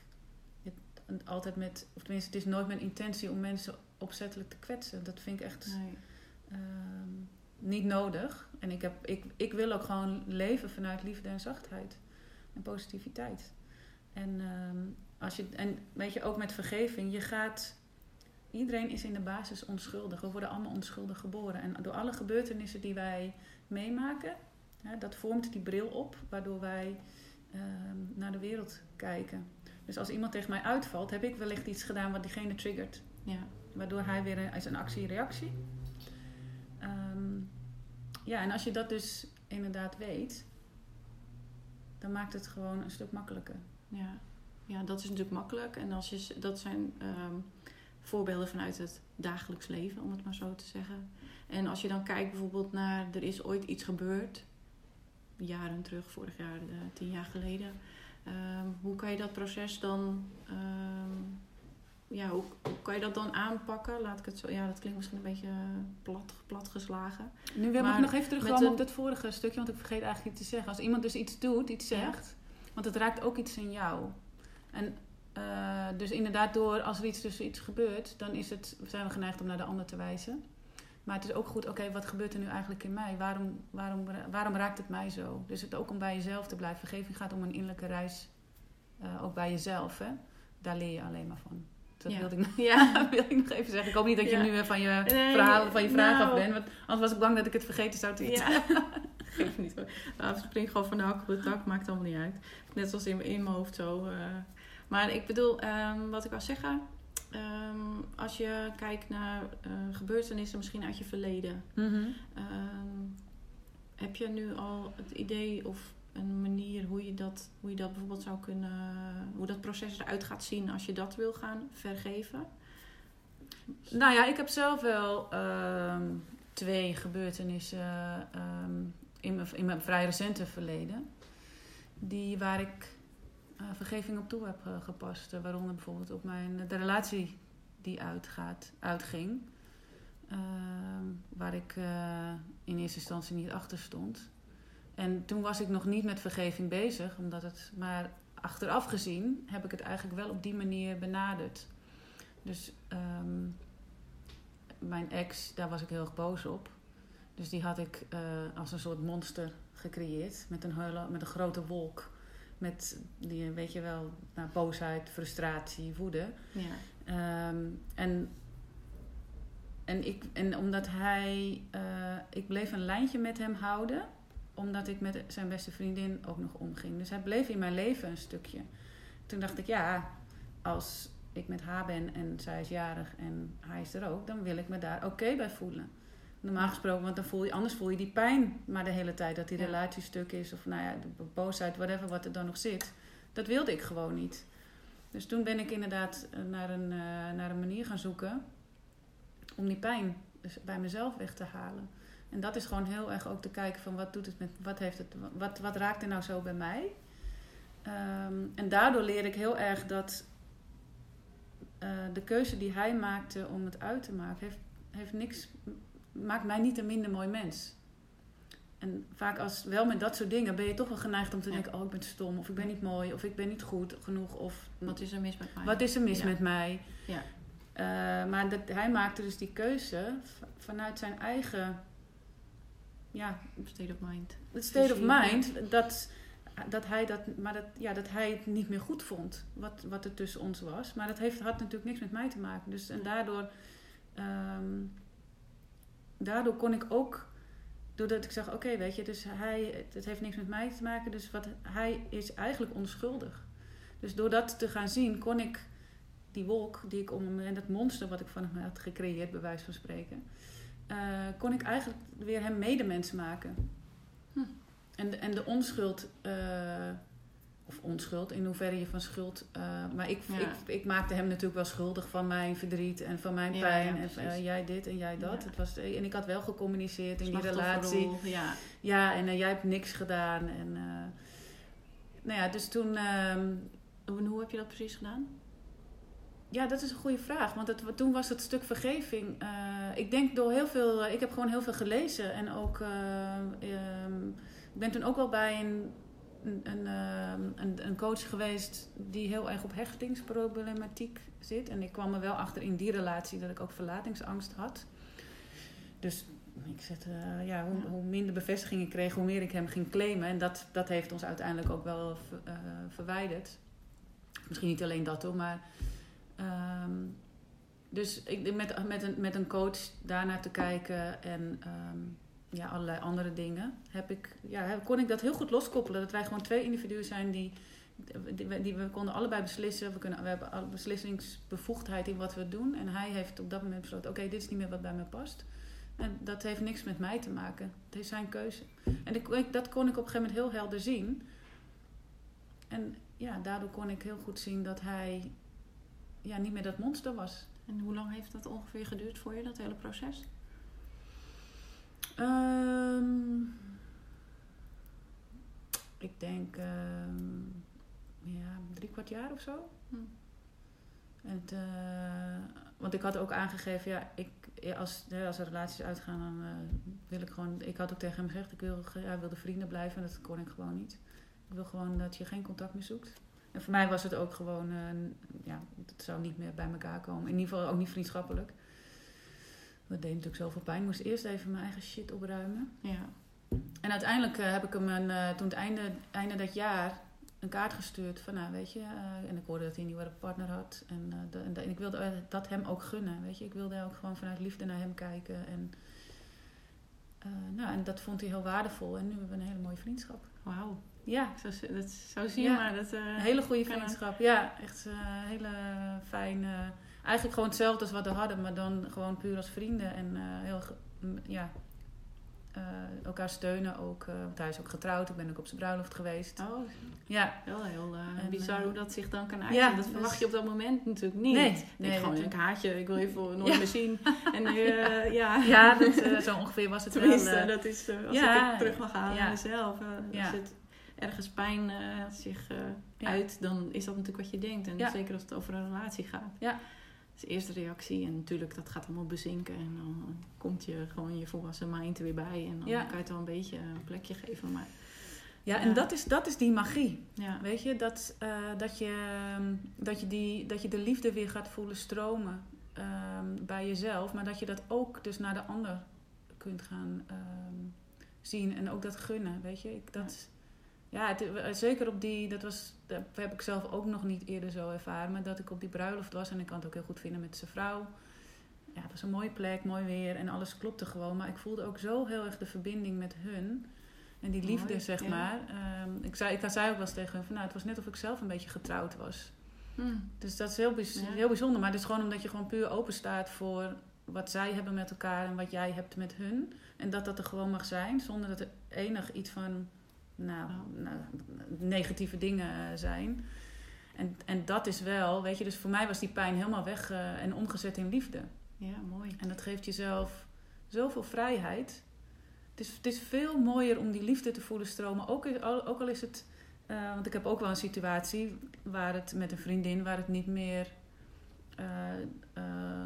het altijd met... Of tenminste, het is nooit mijn intentie om mensen opzettelijk te kwetsen. Dat vind ik echt Nee. ehm, niet nodig. En ik, heb, ik, ik wil ook gewoon leven vanuit liefde en zachtheid. En positiviteit. En, ehm, als je, en weet je, ook met vergeving, je gaat... Iedereen is in de basis onschuldig. We worden allemaal onschuldig geboren. En door alle gebeurtenissen die wij meemaken, dat vormt die bril op, waardoor wij ehm, naar de wereld kijken. Dus als iemand tegen mij uitvalt, heb ik wellicht iets gedaan wat diegene triggert. Ja. Waardoor hij weer een, is een actie-reactie. Ehm, ja, en als je dat dus inderdaad weet, dan maakt het gewoon een stuk makkelijker. Ja. ja, dat is natuurlijk makkelijk. En als je, dat zijn ehm, voorbeelden vanuit het dagelijks leven, om het maar zo te zeggen. En als je dan kijkt bijvoorbeeld naar, er is ooit iets gebeurd, jaren terug, vorig jaar, eh, tien jaar geleden. Ehm, hoe kan je dat proces dan, ehm, ja, hoe, hoe kan je dat dan aanpakken? Laat ik het zo, ja, dat klinkt misschien een beetje plat, plat geslagen. Nu wil ik nog even terugkomen op dat vorige stukje, want ik vergeet eigenlijk iets te zeggen. Als iemand dus iets doet, iets Ja. zegt, want het raakt ook iets in jou. En eh, dus inderdaad, door als er iets tussen iets gebeurt, dan is het, zijn we geneigd om naar de ander te wijzen. Maar het is ook goed, oké, wat gebeurt er nu eigenlijk in mij? Waarom, waarom, waarom raakt het mij zo? Dus het ook om bij jezelf te blijven. Vergeving gaat om een innerlijke reis, eh, ook bij jezelf. Hè? Daar leer je alleen maar van. Dat Ja. wilde, ik, Ja, wil ik nog even zeggen. Ik hoop niet dat je Ja. nu van je Nee, verhalen, van je vraag nou. af bent. Want anders was ik bang dat ik het vergeten zou te ja. Geef niet hoor. Nou, spring gewoon van de hak op de tak, maakt allemaal niet uit. Net zoals in, in mijn hoofd zo. eh. Maar ik bedoel, ehm, wat ik wou zeggen. Ehm, als je kijkt naar eh, gebeurtenissen misschien uit je verleden. Mhm. Ehm, heb je nu al het idee of een manier hoe je dat, hoe je dat bijvoorbeeld zou kunnen, hoe dat proces eruit gaat zien als je dat wil gaan vergeven? Nou ja, ik heb zelf wel ehm, twee gebeurtenissen in, mijn, in mijn vrij recente verleden. Die waar ik vergeving op toe heb eh, gepast. Eh, waaronder bijvoorbeeld op mijn, de relatie die uitgaat, uitging. Ehm, waar ik eh, in eerste instantie niet achter stond. En toen was ik nog niet met vergeving bezig, omdat het, maar achteraf gezien heb ik het eigenlijk wel op die manier benaderd. Dus ehm, mijn ex, daar was ik heel erg boos op. Dus die had ik eh, als een soort monster gecreëerd. Met een, hele, met een grote wolk. Met die, weet je wel, nou, boosheid, frustratie, woede. Ja. Ehm, en, en, ik, en omdat hij... eh, ik bleef een lijntje met hem houden. Omdat ik met zijn beste vriendin ook nog omging. Dus hij bleef in mijn leven een stukje. Toen dacht ik, ja, als ik met haar ben en zij is jarig en hij is er ook... dan wil ik me daar oké bij voelen. Normaal gesproken, want dan voel je, anders voel je die pijn maar de hele tijd. Dat die Ja. relatie stuk is of nou ja, de boosheid, whatever wat er dan nog zit. Dat wilde ik gewoon niet. Dus toen ben ik inderdaad eh, naar een, eh, naar een manier gaan zoeken om die pijn dus bij mezelf weg te halen. En dat is gewoon heel erg ook te kijken van wat doet het met, wat heeft het, wat, wat raakt er nou zo bij mij? Ehm, en daardoor leer ik heel erg dat eh, de keuze die hij maakte om het uit te maken, heeft, heeft niks, maakt mij niet een minder mooi mens. En vaak als wel met dat soort dingen ben je toch wel geneigd om te Ja. denken: oh, ik ben stom, of ik ben niet mooi, of ik ben niet goed genoeg, of Wat is er mis met mij? wat is er mis Ja. met mij? Ja. Eh, maar dat, hij maakte dus die keuze vanuit zijn eigen, ja, State of mind. het state of mind. Dat, dat, hij dat, maar dat, ja, dat hij het niet meer goed vond, wat, wat er tussen ons was. Maar dat heeft, had natuurlijk niks met mij te maken. Dus, en daardoor, ehm, daardoor kon ik ook, doordat ik zag, oké, weet je, dus hij, het heeft niks met mij te maken. Dus wat, hij is eigenlijk onschuldig. Dus door dat te gaan zien, kon ik die wolk die ik om en dat monster wat ik van hem had gecreëerd, bij wijze van spreken, eh, kon ik eigenlijk weer hem medemens maken. Hm. En, de, en de onschuld, eh, of onschuld, in hoeverre je van schuld. eh, maar ik, Ja. ik, ik maakte hem natuurlijk wel schuldig van mijn verdriet en van mijn pijn. ja, en eh, jij dit en jij dat. Het was, en ik had wel gecommuniceerd in die relatie. Ja. Ja, en eh, jij hebt niks gedaan. En, nou ja, dus toen. ehm, En hoe heb je dat precies gedaan? Ja, dat is een goede vraag. Want het, toen was het stuk vergeving. ik denk door heel veel. ik heb gewoon heel veel gelezen. En ook. ehm, ik ben toen ook wel bij een, een, een, ehm, een, een coach geweest. die heel erg op hechtingsproblematiek zit. En ik kwam er wel achter in die relatie dat ik ook verlatingsangst had. Dus ik zette, eh, ja, hoe, hoe minder bevestiging ik kreeg, hoe meer ik hem ging claimen. En dat, dat heeft ons uiteindelijk ook wel ver- eh, verwijderd. Misschien niet alleen dat hoor, maar. ehm, dus ik, met, met, een, met een coach daarnaar te kijken en ehm, ja, allerlei andere dingen, heb ik, ja, kon ik dat heel goed loskoppelen. Dat wij gewoon twee individuen zijn die, die, we- konden allebei beslissen. We, kunnen, we hebben alle beslissingsbevoegdheid in wat we doen. En hij heeft op dat moment besloten: oké, dit is niet meer wat bij me past. En dat heeft niks met mij te maken. Het is zijn keuze. En ik- dat kon ik op een gegeven moment heel helder zien. En ja, daardoor kon ik heel goed zien dat hij ja, niet meer dat monster was. En hoe lang heeft dat ongeveer geduurd voor je, dat hele proces? Ehm, ik denk ehm, ja, drie kwart jaar of zo. Hm. Het, eh, want ik had ook aangegeven, ja, ik, ja, als, hè, als er relaties uitgaan, dan eh, wil ik gewoon... Ik had ook tegen hem gezegd, ik wil, ja, wilde vrienden blijven. En dat kon ik gewoon niet. Ik wil gewoon dat je geen contact meer zoekt. En voor mij was het ook gewoon, eh, ja, het zou niet meer bij elkaar komen. In ieder geval ook niet vriendschappelijk. Dat deed natuurlijk zoveel pijn. Ik moest eerst even mijn eigen shit opruimen. Ja. En uiteindelijk eh, heb ik hem een, eh, toen het einde, einde dat jaar een kaart gestuurd van, nou weet je, eh, en ik hoorde dat hij een nieuwe partner had. En, de- en, de- en ik wilde dat hem ook gunnen, weet je. Ik wilde ook gewoon vanuit liefde naar hem kijken. En, nou, en dat vond hij heel waardevol. En nu hebben we een hele mooie vriendschap. Wauw. Ja, Zo, dat, zo zie je Ja. maar. Dat, een hele goede vriendschap. Ja, echt een hele fijn. Eigenlijk gewoon hetzelfde als wat we hadden, maar dan gewoon puur als vrienden. En eh, heel, ja, eh, elkaar steunen ook. eh, want hij is ook getrouwd, ik ben ook op zijn bruiloft geweest. Oh, Ja, wel heel eh, En, bizar hoe dat zich dan kan uiten. ja, dat dus- verwacht je op dat moment natuurlijk niet. Nee, nee, gewoon een haatje, ik wil voor nooit Ja. meer zien. En nu, ja, ja dat, zo ongeveer was het wel. dat is als ik terug mag halen naar mezelf. Als het ergens pijn zich uit, dan is dat natuurlijk wat je denkt. En zeker als het over een relatie gaat. Ja. Dat is de eerste reactie. En natuurlijk, dat gaat allemaal bezinken. En dan komt je gewoon je volwassen mind er weer bij. En dan Ja. kan je het wel een beetje een plekje geven. Maar ja, en Ja. dat is, dat is die magie. ja, Weet je, dat, eh, dat, je, ehm, dat, je die, dat je de liefde weer gaat voelen stromen ehm, bij jezelf. Maar dat je dat ook dus naar de ander kunt gaan ehm, zien. En ook dat gunnen, weet je. Ik, dat, ja, het, eh, zeker op die, dat was, dat heb ik zelf ook nog niet eerder zo ervaren. Maar dat ik op die bruiloft was en ik kan het ook heel goed vinden met zijn vrouw. Ja, het was een mooie plek, mooi weer en alles klopte gewoon. Maar ik voelde ook zo heel erg de verbinding met hun. En die liefde, Mooi, zeg ja. maar. Ehm, ik, zei, ik zei ook wel eens tegen hun van, nou, het was net of ik zelf een beetje getrouwd was. Hm. Dus dat is heel, bijz- Ja. heel bijzonder. Maar het is gewoon omdat je gewoon puur open staat voor wat zij hebben met elkaar en wat jij hebt met hun. En dat dat er gewoon mag zijn, zonder dat er enig iets van nou, nou, negatieve dingen zijn. En, en dat is wel, weet je, dus voor mij was die pijn helemaal weg eh, en omgezet in liefde. ja, mooi. En dat geeft jezelf zoveel vrijheid. Het is, het is veel mooier om die liefde te voelen stromen. Ook, ook al is het. eh, want ik heb ook wel een situatie waar het met een vriendin, waar het niet meer eh,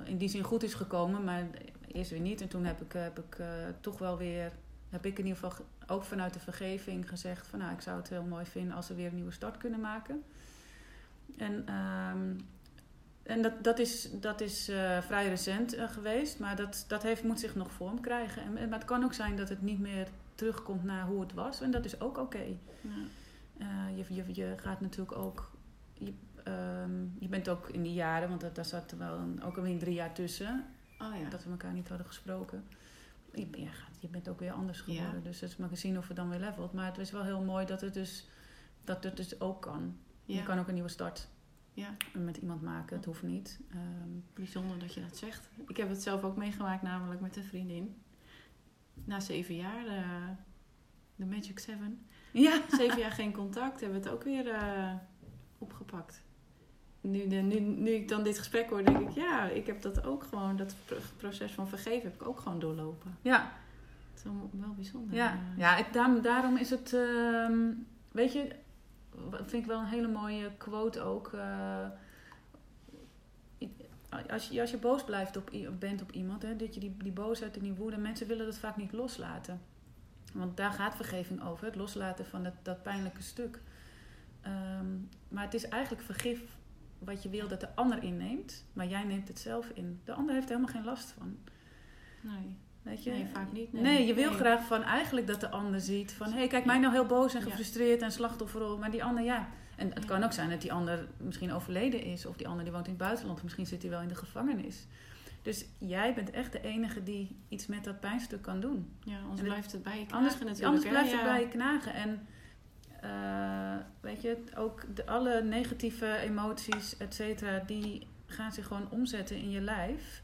in die zin goed is gekomen, maar eerst weer niet. En toen heb ik, heb ik toch wel weer, heb ik in ieder geval ge- ook vanuit de vergeving gezegd: van nou, ik zou het heel mooi vinden als we weer een nieuwe start kunnen maken. En ehm, en dat, dat is, dat is eh, vrij recent eh, geweest, maar dat, dat heeft, moet zich nog vorm krijgen. En, maar het kan ook zijn dat het niet meer terugkomt naar hoe het was. En dat is ook oké. Ja. Eh, je, je, je gaat natuurlijk ook. Je, ehm, je bent ook in die jaren, want dat, daar zat er wel een, ook alweer drie jaar tussen, Oh ja. dat we elkaar niet hadden gesproken. Je, je, bent ook weer anders Ja. geworden. Dus het is maar gezien of het dan weer levelt. Maar het is wel heel mooi dat het dus, dat het dus ook kan. Je kan ook een nieuwe start ja, met iemand maken. Het hoeft niet. Ehm, bijzonder dat je dat zegt. Ik heb het zelf ook meegemaakt, namelijk met een vriendin. Na zeven jaar, eh, de Magic Seven. ja. Zeven jaar geen contact, hebben we het ook weer eh, opgepakt. Nu, de, nu, nu ik dan dit gesprek hoor, denk ik, ja, ik heb dat ook gewoon, dat pro- proces van vergeven heb ik ook gewoon doorlopen. Ja, Het is wel, wel bijzonder. ja. ja daarom, daarom is het, ehm, weet je, vind ik wel een hele mooie quote ook. eh, als, je, als je boos blijft op, bent op iemand, hè, dat je die, die boosheid en die woede, mensen willen dat vaak niet loslaten. Want daar gaat vergeving over, het loslaten van dat, dat pijnlijke stuk. Ehm, maar het is eigenlijk vergif wat je wil dat de ander inneemt, maar jij neemt het zelf in. De ander heeft er helemaal geen last van. Nee, Weet je? nee, vaak niet. Nee, je wil Nee. graag van eigenlijk dat de ander ziet van... hé, hey, kijk, mij nou heel boos en Ja. gefrustreerd en slachtofferrol. Maar die ander, ja. En het Ja. kan ook zijn dat die ander misschien overleden is... of die ander die woont in het buitenland. Of misschien zit hij wel in de gevangenis. Dus jij bent echt de enige die iets met dat pijnstuk kan doen. Ja, anders blijft het bij je knagen Anders, natuurlijk. anders hè? blijft Ja. het bij je knagen. En eh, weet je, ook de, alle negatieve emoties, et cetera... die gaan zich gewoon omzetten in je lijf...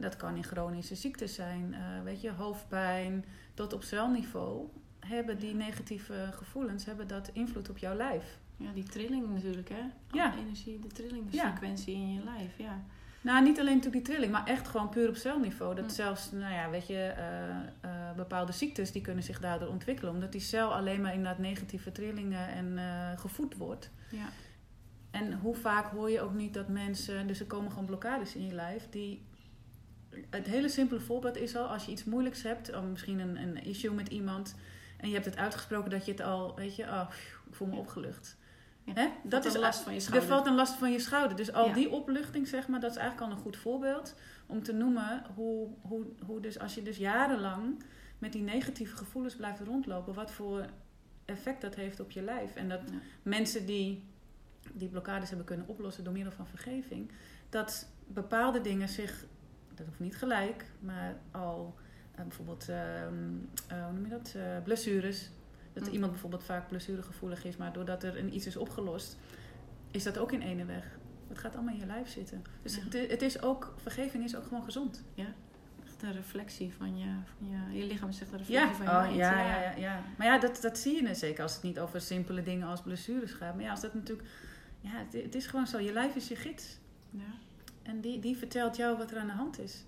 Dat kan in chronische ziektes zijn, eh, weet je, hoofdpijn, tot op celniveau. Hebben die negatieve gevoelens, hebben dat invloed op jouw lijf? Ja, die trilling natuurlijk, hè? Ja. Alle energie, de Ja. trillingsfrequentie in je lijf, ja. Nou, niet alleen natuurlijk die trilling, maar echt gewoon puur op celniveau. Dat zelfs, nou ja, weet je, eh, ehm, bepaalde ziektes die kunnen zich daardoor ontwikkelen. Omdat die cel alleen maar inderdaad negatieve trillingen en eh, gevoed wordt. Ja. En hoe vaak hoor je ook niet dat mensen, dus er komen gewoon blokkades in je lijf, die. Het hele simpele voorbeeld is al, als je iets moeilijks hebt, of misschien een, een issue met iemand, en je hebt het uitgesproken dat je het al, weet je, oh, ik voel me Ja. opgelucht. Hè? Dat een is last van je Er schouder. valt een last van je schouder. Dus al die opluchting, zeg maar, dat is eigenlijk al een goed voorbeeld om te noemen hoe, hoe, hoe dus als je dus jarenlang met die negatieve gevoelens blijft rondlopen, wat voor effect dat heeft op je lijf. En dat Ja. mensen die die blokkades hebben kunnen oplossen door middel van vergeving, dat bepaalde dingen zich, dat hoeft niet gelijk, maar al eh, bijvoorbeeld, ehm, eh, hoe noem je dat, Eh, blessures. Dat Mm. iemand bijvoorbeeld vaak blessuregevoelig is, maar doordat er een iets is opgelost, is dat ook in ene weg. Het gaat allemaal in je lijf zitten. Dus Ja. het, het is ook, vergeving is ook gewoon gezond. Echt een reflectie van je, van je, je lichaam zegt een reflectie Ja, van je oh, mind. ja, ja, ja, ja. Maar ja, dat, dat zie je net zeker als het niet over simpele dingen als blessures gaat. Maar ja, als dat natuurlijk, ja, het, het is gewoon zo. Je lijf is je gids. Ja. En die, die vertelt jou wat er aan de hand is.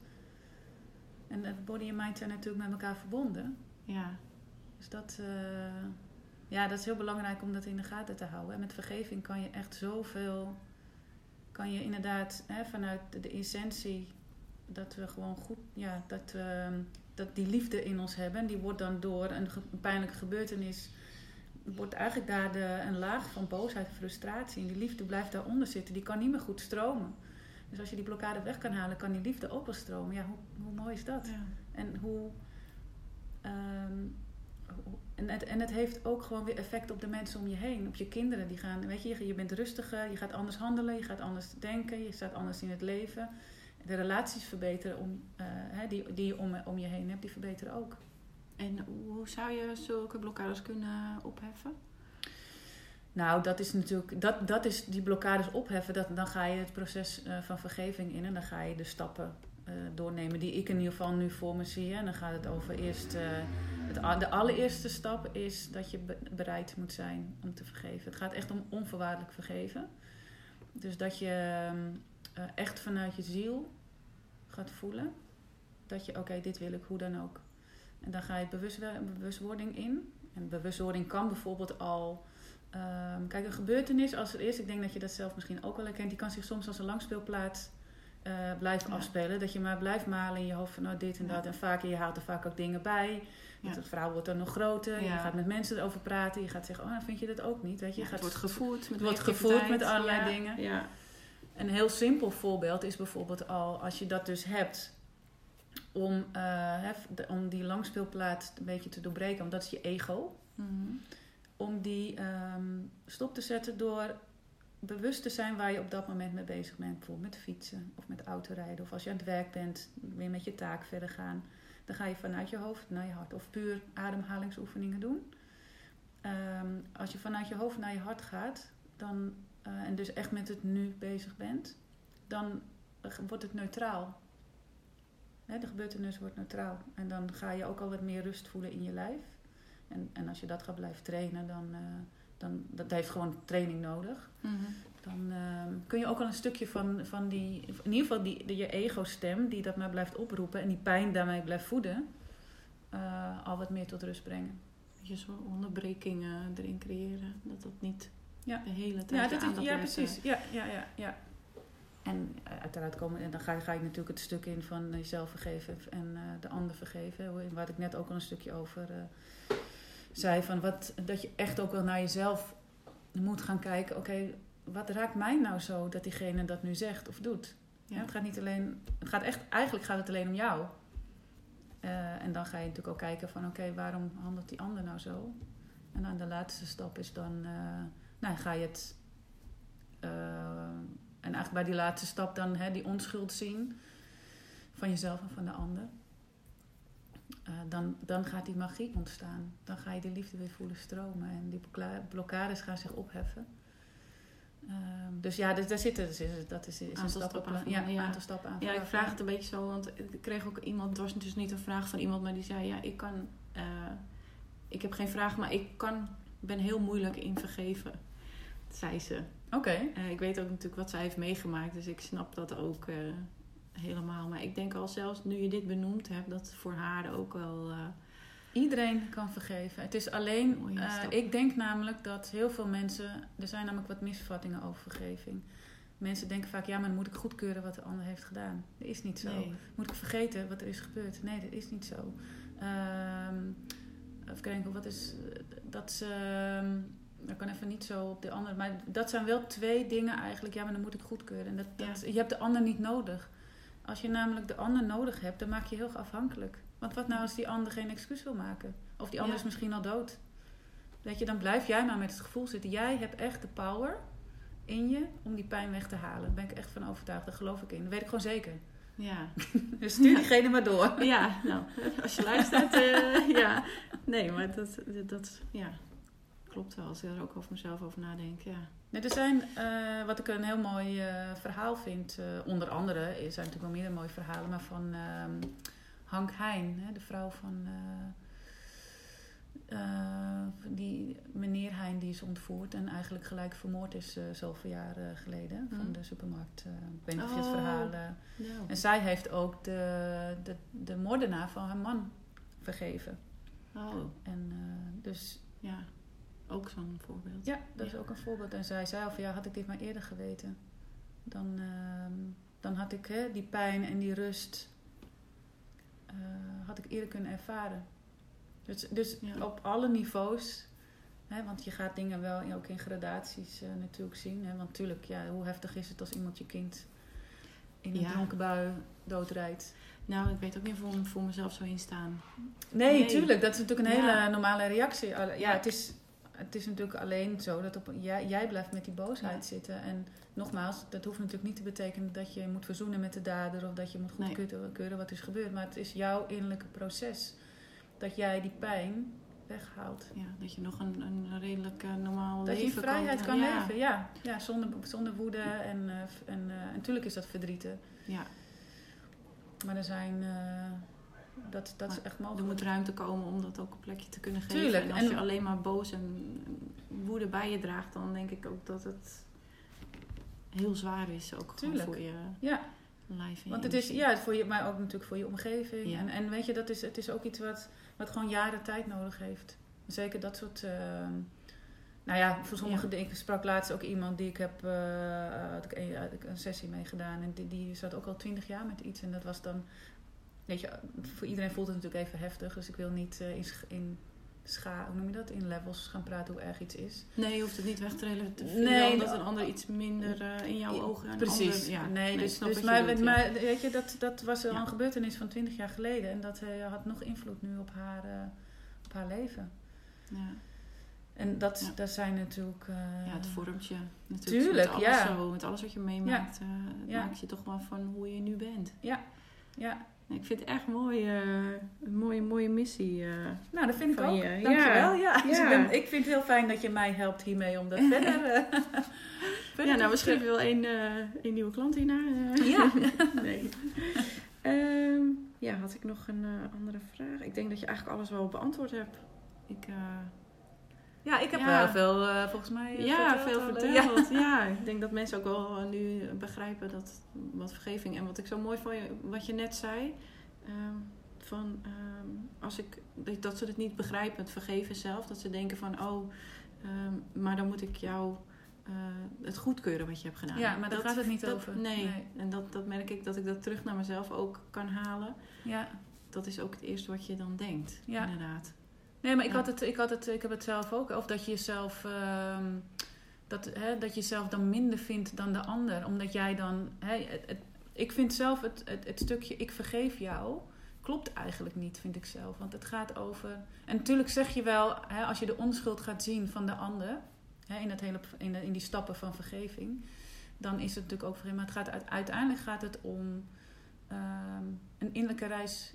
En body en mind zijn natuurlijk met elkaar verbonden. Ja. Dus dat, eh, ja, dat is heel belangrijk om dat in de gaten te houden. En met vergeving kan je echt zoveel, kan je inderdaad hè, vanuit de, essentie dat we gewoon goed, ja, dat, we, dat die liefde in ons hebben. En die wordt dan door een, ge- pijnlijke gebeurtenis, wordt eigenlijk daar de, een laag van boosheid en frustratie. En die liefde blijft daaronder zitten, die kan niet meer goed stromen. Dus als je die blokkade weg kan halen, kan die liefde ook wel stromen. Ja, hoe, hoe mooi is dat? Ja. En hoe. ehm, hoe- en, het, en het heeft ook gewoon weer effect op de mensen om je heen, op je kinderen. Die gaan, weet je, je- bent rustiger, je gaat anders handelen, je gaat anders denken, je staat anders in het leven. De relaties verbeteren om, hè, die, die je om, om je heen hebt, die verbeteren ook. En hoe zou je zulke blokkades kunnen opheffen? Nou, dat is natuurlijk, dat, dat is die blokkades opheffen. Dat, dan ga je het proces eh, van vergeving in en dan ga je de stappen eh, doornemen die ik in ieder geval nu voor me zie. En dan gaat het over eerst, de allereerste stap is dat je be- bereid moet zijn om te vergeven. Het gaat echt om onvoorwaardelijk vergeven. Dus dat je ehm, eh, echt vanuit je ziel gaat voelen dat je, oké, dit wil ik, hoe dan ook. En dan ga je bewustwording in. En bewustwording kan bijvoorbeeld al Ehm, kijk, een gebeurtenis als er is, ik denk dat je dat zelf misschien ook wel herkent, die kan zich soms als een langspeelplaats eh, blijven Ja. afspelen. Dat je maar blijft malen in je hoofd van nou dit en dat. En vaak, je haalt er vaak ook dingen bij. Ja. Het verhaal wordt dan nog groter. Je gaat met mensen erover praten. Je gaat zeggen, oh, nou vind je dat ook niet? Weet je, gaat het wordt gevoed met het wordt gevoed met allerlei dingen. Ja. Een heel simpel voorbeeld is bijvoorbeeld al, als je dat dus hebt, om, eh, hè, de- om die langspeelplaats een beetje te doorbreken, want dat is je ego Mhm. om die ehm, stop te zetten door bewust te zijn waar je op dat moment mee bezig bent. Bijvoorbeeld met fietsen of met autorijden. Of als je aan het werk bent, weer met je taak verder gaan. Dan ga je vanuit je hoofd naar je hart. Of puur ademhalingsoefeningen doen. Ehm, als je vanuit je hoofd naar je hart gaat, dan, eh, en dus echt met het nu bezig bent, dan wordt het neutraal. De gebeurtenis wordt neutraal. En dan ga je ook al wat meer rust voelen in je lijf. En, en als je dat gaat blijven trainen, dan, eh, dan dat heeft gewoon training nodig. Mhm. Dan ehm, kun je ook al een stukje van, van die, in ieder geval die, die, je ego-stem, die dat maar blijft oproepen en die pijn daarmee blijft voeden, eh, al wat meer tot rust brengen. Je zo'n onderbrekingen erin creëren. Dat dat niet Ja. de hele tijd Ja, dat is, ja precies. eh. Ja, ja, ja, ja. En eh, uiteraard komen, en dan ga, ga je natuurlijk het stuk in van jezelf vergeven en de ander vergeven. Waar ik net ook al een stukje over zei. Van wat, dat je echt ook wel naar jezelf moet gaan kijken. Oké, wat raakt mij nou zo dat diegene dat nu zegt of doet? Ja. Ja. het gaat niet alleen, het gaat echt, eigenlijk gaat het alleen om jou. Eh, en dan ga je natuurlijk ook kijken van oké, waarom handelt die ander nou zo? En dan de laatste stap is dan, eh, nou ga je het, eh, en eigenlijk bij die laatste stap dan hè, die onschuld zien van jezelf en van de ander. Eh, dan, dan gaat die magie ontstaan. Dan ga je de liefde weer voelen stromen en die blokka- blokkades gaan zich opheffen. Ehm, dus ja, dus daar zitten, dus is, dat is, is een Aantal stappenplan. stappen Ja, aan, ja. aantal stappen aan. Ja, ik vraag het een beetje zo, want ik kreeg ook iemand, het was dus niet een vraag van iemand, maar die zei, ja, ik kan, eh, ik heb geen vraag, maar ik kan, ben heel moeilijk in vergeven, zei ze. Oké. Eh, ik weet ook natuurlijk wat zij heeft meegemaakt, dus ik snap dat ook helemaal. Maar ik denk al zelfs nu je dit benoemd hebt, dat voor haar ook wel, eh, Iedereen kan vergeven. Het is alleen, eh, ik denk namelijk dat heel veel mensen, er zijn namelijk wat misvattingen over vergeving. Mensen denken vaak, ja, maar dan moet ik goedkeuren wat de ander heeft gedaan. Dat is niet zo. Nee. Moet ik vergeten wat er is gebeurd? Nee, dat is niet zo. Ehm even kijken, wat is dat ze. ehm, ik kan even niet zo op de andere. Maar dat zijn wel twee dingen eigenlijk. Ja, maar dan moet ik goedkeuren. En dat, dat, Je hebt de ander niet nodig. Als je namelijk de ander nodig hebt, dan maak je heel afhankelijk. Want wat nou als die ander geen excuus wil maken? Of die ander Ja. is misschien al dood. Weet je, dan blijf jij maar met het gevoel zitten. Jij hebt echt de power in je om die pijn weg te halen. Daar ben ik echt van overtuigd. Daar geloof ik in. Dat weet ik gewoon zeker. Ja. Dus stuur diegene maar door. ja, nou, als je luistert, eh, ja. Nee, maar dat, dat ja, klopt wel. Als ik er ook over mezelf over nadenk, ja. Nee, er zijn, eh, wat ik een heel mooi eh, verhaal vind, eh, onder andere, er zijn natuurlijk wel meerdere mooie verhalen, maar van ehm, Hank Heijn, hè, de vrouw van die meneer Heijn die is ontvoerd en eigenlijk gelijk vermoord is zoveel jaar geleden van Mhm. de supermarkt. ik weet niet of je het Oh. verhaal... Nou, en zij heeft ook de, de, de moordenaar van haar man vergeven. oh, En dus ja. Ook zo'n voorbeeld. Ja, dat is ook een voorbeeld. En zij zei al van ja, had ik dit maar eerder geweten, dan, ehm, dan had ik hè, die pijn en die rust eh, had ik eerder kunnen ervaren. Dus, dus Ja. op alle niveaus, hè, want je gaat dingen wel ook in gradaties eh, natuurlijk zien. Hè, want natuurlijk, ja, hoe heftig is het als iemand je kind in een Ja. dronken bui doodrijdt. Nou, ik weet ook niet voor, voor mezelf zo instaan. Nee, Nee. tuurlijk. Dat is natuurlijk een Ja. hele normale reactie. Ja. het is, het is natuurlijk alleen zo dat op, jij, jij blijft met die boosheid Ja. zitten. En nogmaals, dat hoeft natuurlijk niet te betekenen dat je moet verzoenen met de dader of dat je moet goedkeuren keuren wat is gebeurd. Maar het is jouw innerlijke proces dat jij die pijn weghaalt. Ja, dat je nog een, een redelijk eh, normaal Dat je leven in vrijheid kan, ja. leven, ja. ja zonder, zonder woede en, eh, en eh, en natuurlijk is dat verdrieten. Ja, Maar er zijn, dat, dat is echt er mogelijk. moet ruimte komen om dat ook een plekje te kunnen geven. Tuurlijk, En als en- je alleen maar boos en woede bij je draagt, dan denk ik ook dat het heel zwaar is. Ook voor je Ja, lijf. Want het is, ja, voor je, maar ook natuurlijk voor je omgeving. Ja. En, en weet je, dat is, het is ook iets wat, wat gewoon jaren tijd nodig heeft. Zeker dat soort. ehm, nou ja, voor sommige Ja. dingen. Ik sprak laatst ook iemand die ik heb eh, had ik een, had ik een sessie mee gedaan. En die, die zat ook al twintig jaar met iets. En dat was dan. Weet je, voor iedereen voelt het natuurlijk even heftig. Dus ik wil niet eh, in, in scha, hoe noem je dat? In levels gaan praten hoe erg iets is. Nee, je hoeft het niet weg te relativeren. Nee, omdat dat- een ander iets minder eh, in jouw Ja, ogen... Precies. ander- ja. nee, dus, snap dus maar, bedoelt, ja. maar weet je, dat, dat was al Ja. een gebeurtenis van 20 jaar geleden. En dat eh, had nog invloed nu op haar, eh, op haar leven. Ja. En dat, Ja. dat zijn natuurlijk... eh, ja, het vormt je natuurlijk. Tuurlijk, met alles ja. Zo, met alles wat je meemaakt, eh, Ja. maakt je toch wel van hoe je nu bent. Ja, En Ik vind het echt mooi, een mooie, mooie missie. eh. nou dat vind ik ook. je, Dankjewel. Ja. Dus Ja. ik, ben, ik vind het heel fijn dat je mij helpt hiermee om dat verder... eh, verder Ja, nou te misschien je wel een, eh, een nieuwe klant hierna. Ja. nee. Ehm, ja, had ik nog een andere vraag? Ik denk dat je eigenlijk alles wel beantwoord hebt. Ik, Ja, ik heb Ja. wel veel eh, volgens mij eh, ja, verteld veel verteld. Ja. ik denk dat mensen ook wel eh, nu begrijpen dat wat vergeving en wat ik zo mooi vond, je- wat je net zei. ehm, van ehm, als ik dat ze het niet begrijpen, het vergeven zelf, dat ze denken van oh, ehm, maar dan moet ik jou het goedkeuren wat je hebt gedaan. Ja, maar daar gaat het niet dat- over. Nee, Nee. en dat, dat merk ik dat ik dat terug naar mezelf ook kan halen. Ja. Dat is ook het eerste wat je dan denkt, Ja. inderdaad. Nee, maar ik, Ja. had het, ik, had het, ik heb het zelf ook. Of dat je jezelf, ehm, dat, hè, dat je jezelf dan minder vindt dan de ander. Omdat jij dan. Hè, het, het- ik vind zelf het, het, het stukje ik vergeef jou. Klopt eigenlijk niet, vind ik zelf. Want het gaat over. En natuurlijk zeg je wel, hè, als je de onschuld gaat zien van de ander. Hè, in, het hele, in, de- in die stappen van vergeving. Dan is het natuurlijk ook vergeving. Maar het gaat, uit- uiteindelijk gaat het om ehm, een innerlijke reis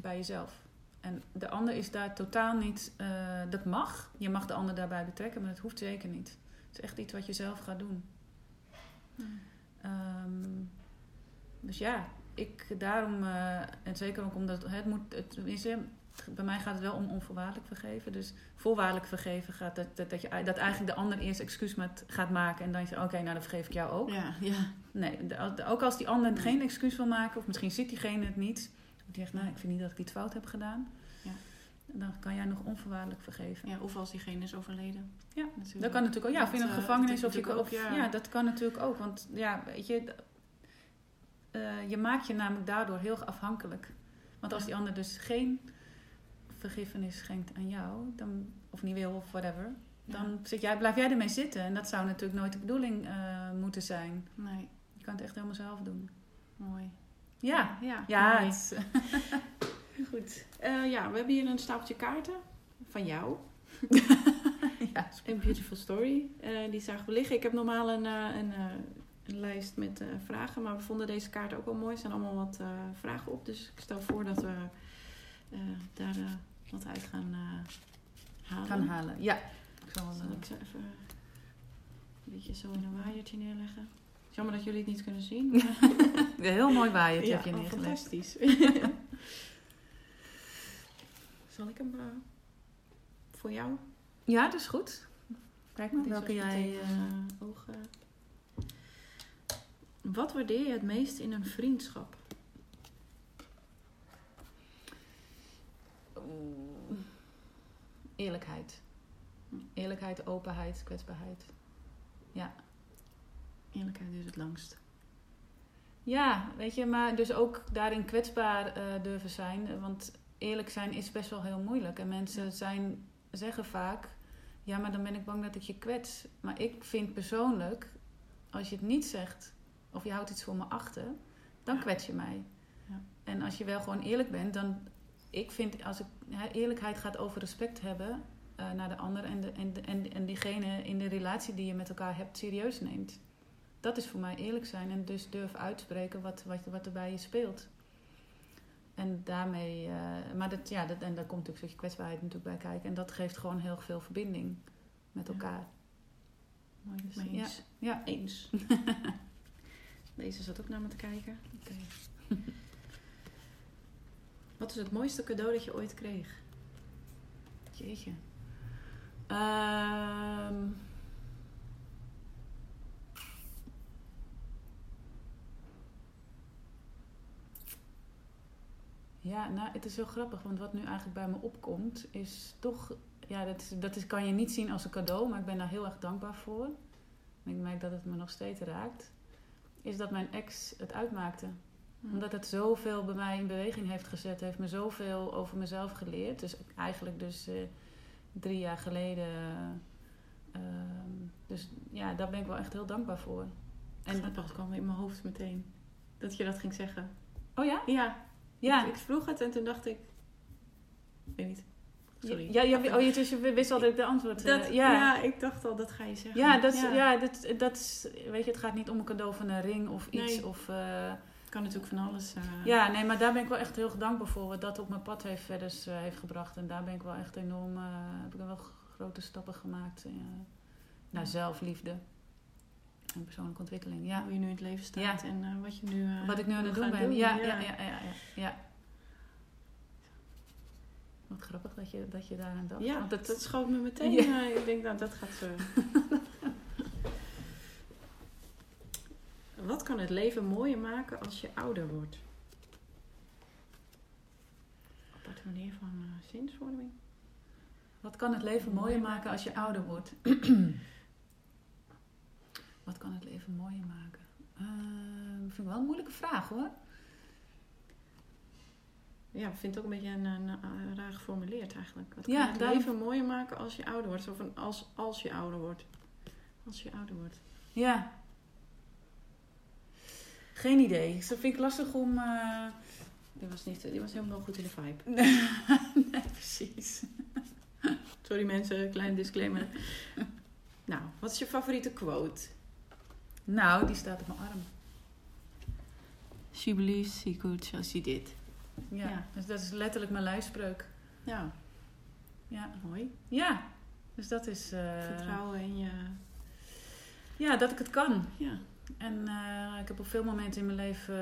bij jezelf. En de ander is daar totaal niet. eh, dat mag. Je mag de ander daarbij betrekken, maar dat hoeft zeker niet. Het is echt iets wat je zelf gaat doen. Ehm, dus ja, ik daarom. eh, en zeker ook omdat het moet. Het, is, bij mij gaat het wel om onvoorwaardelijk vergeven. Dus voorwaardelijk vergeven gaat dat, dat, dat, je, dat eigenlijk de ander eerst excuus met gaat maken. En dan je: Oké, nou dan vergeef ik jou ook. Ja, ja. Nee, de- de- ook als die ander geen excuus wil maken, of misschien ziet diegene het niet. Die zegt, nou, ik vind niet dat ik iets fout heb gedaan. Ja. dan kan jij nog onvoorwaardelijk vergeven. Ja, of als diegene is overleden. Ja, natuurlijk. Dat kan natuurlijk ook. Ja, of in een eh, gevangenis. Of je of, ja. ook, ja. dat kan natuurlijk ook. Want ja, weet je, eh, je maakt je namelijk daardoor heel afhankelijk. Want als die ander dus geen vergiffenis schenkt aan jou, dan, of niet wil of whatever, dan zit jij, blijf jij ermee zitten. En dat zou natuurlijk nooit de bedoeling eh, moeten zijn. Nee, Je kan het echt helemaal zelf doen. mooi. Ja, ja, ja. Goed. Eh, ja, we hebben hier een stapeltje kaarten van jou. ja, Een beautiful story. Eh, die zagen we liggen. Ik heb normaal een, eh, een, een lijst met vragen, maar we vonden deze kaarten ook wel mooi. Er zijn allemaal wat vragen op, dus ik stel voor dat we daar wat uit gaan halen. gaan halen. Ja. Ik zal, Zal ik ze even een beetje zo in een waaiertje neerleggen? Jammer dat jullie het niet kunnen zien. maar- heel mooi waaiertje ja, heb je oh, neergelegd. fantastisch. Zal ik hem eh, voor jou? Ja, dat is goed. Kijk maar welke jij... eh, ogen. Wat waardeer je het meest in een vriendschap? Eerlijkheid. Eerlijkheid, openheid, kwetsbaarheid. Eerlijkheid duurt het langst. Ja, weet je, maar dus ook daarin kwetsbaar eh, durven zijn. Want eerlijk zijn is best wel heel moeilijk. En mensen zijn, zeggen vaak: ja, maar dan ben ik bang dat ik je kwets. Maar ik vind persoonlijk, als je het niet zegt of je houdt iets voor me achter, dan Ja. kwets je mij. Ja. En als je wel gewoon eerlijk bent, dan. Ik vind, als ik, eerlijkheid gaat over respect hebben eh, naar de ander en, de, en, de, en, en diegene in de relatie die je met elkaar hebt serieus neemt. Dat is voor mij eerlijk zijn en dus durf uitspreken wat, wat, wat er bij je speelt. En daarmee, eh, maar dat, ja, dat, en daar komt natuurlijk een stukje kwetsbaarheid natuurlijk bij kijken. En dat geeft gewoon heel veel verbinding met elkaar. Mooi, dus eens. Ja. Eens. Deze zat ook naar me te kijken. Oké. Wat is het mooiste cadeau dat je ooit kreeg? Jeetje. Ehm. Ja, nou, het is heel grappig, want wat nu eigenlijk bij me opkomt, is toch, ja, dat, is, dat is, kan je niet zien als een cadeau, maar ik ben daar heel erg dankbaar voor. En ik merk dat het me nog steeds raakt. Is dat mijn ex het uitmaakte omdat het zoveel bij mij in beweging heeft gezet, heeft me zoveel over mezelf geleerd. Dus eigenlijk dus eh, drie jaar geleden. ehm, dus ja, daar ben ik wel echt heel dankbaar voor. En dat kwam in mijn hoofd meteen. Dat je dat ging zeggen. oh ja? Ja. Ja. Ik, ik vroeg het en toen dacht ik... Ik weet niet. Sorry. Ja, ja, oh, je, dus je wist altijd de antwoord. eh, Dat, ja. ja. ik dacht al, dat ga je zeggen. Ja, dat, ja. dat, dat is, weet je, het gaat niet om een cadeau van een ring of iets. Nee. Of, eh, kan natuurlijk van alles... eh, ja, nee, maar daar ben ik wel echt heel dankbaar voor. Wat dat op mijn pad heeft verder heeft gebracht. En daar ben ik wel echt enorm, heb ik wel grote stappen gemaakt. naar zelfliefde en persoonlijke ontwikkeling. Ja. Hoe je nu in het leven staat Ja. en eh, wat je nu eh, Wat ik nu aan het doen ben. Ja, ja, ja, ja, ja, ja. Wat grappig dat je, dat je daaraan dacht. Ja, Want dat, het, schoot me meteen. Ja. eh, ik denk, nou, dat gaat zo. Wat kan het leven mooier maken als je ouder wordt? Aparte manier van zinsvorming. wat kan het leven mooier maken als je ouder wordt? wat kan het leven mooier maken? Eh, vind ik wel een moeilijke vraag hoor. Ja, ik vind het ook een beetje een, een, een raar geformuleerd eigenlijk. Wat kan Ja, het daarom- leven mooier maken als je ouder wordt? Of een als, als je ouder wordt. Als je ouder wordt. Ja. Geen idee. Dat vind ik lastig om. eh, Die was, niet, die was helemaal goed in de vibe. nee, precies. Sorry mensen, klein disclaimer. nou, wat is je favoriete quote? Nou, die staat op mijn arm. She believes she could, so she did. Ja. Ja. Dus dat is letterlijk mijn lijfspreuk. Ja, Ja. mooi. Ja. Dus dat is. eh, Vertrouwen in je... ja, dat ik het kan. Ja, En eh, ik heb op veel momenten in mijn leven,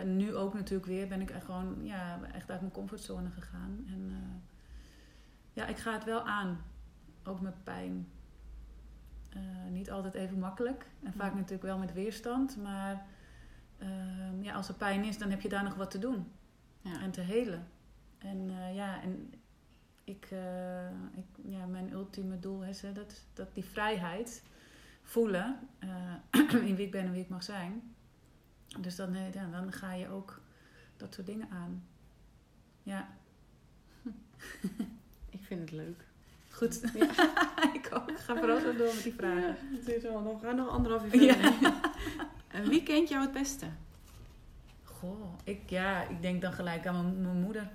eh, nu ook natuurlijk weer, ben ik echt gewoon ja, echt uit mijn comfortzone gegaan. En ja, ik ga het wel aan. Ook met pijn. Eh, niet altijd even makkelijk. En vaak Ja. natuurlijk wel met weerstand. Maar ehm, ja, als er pijn is, dan heb je daar nog wat te doen. ja. En te helen. En eh, ja, en ik, eh, ik, ja, mijn ultieme doel is hè, dat, dat die vrijheid voelen in wie ik ben en wie ik mag zijn. Dus dan, ja, dan ga je ook dat soort dingen aan. Ja, Ik vind het leuk. goed. Ja. ik ook. Ga vooral zo door met die vragen. het is al nog, we gaan nog anderhalf uur verder. En wie kent jou het beste? Goh, ik, ja, ik denk dan gelijk aan mijn, mijn moeder.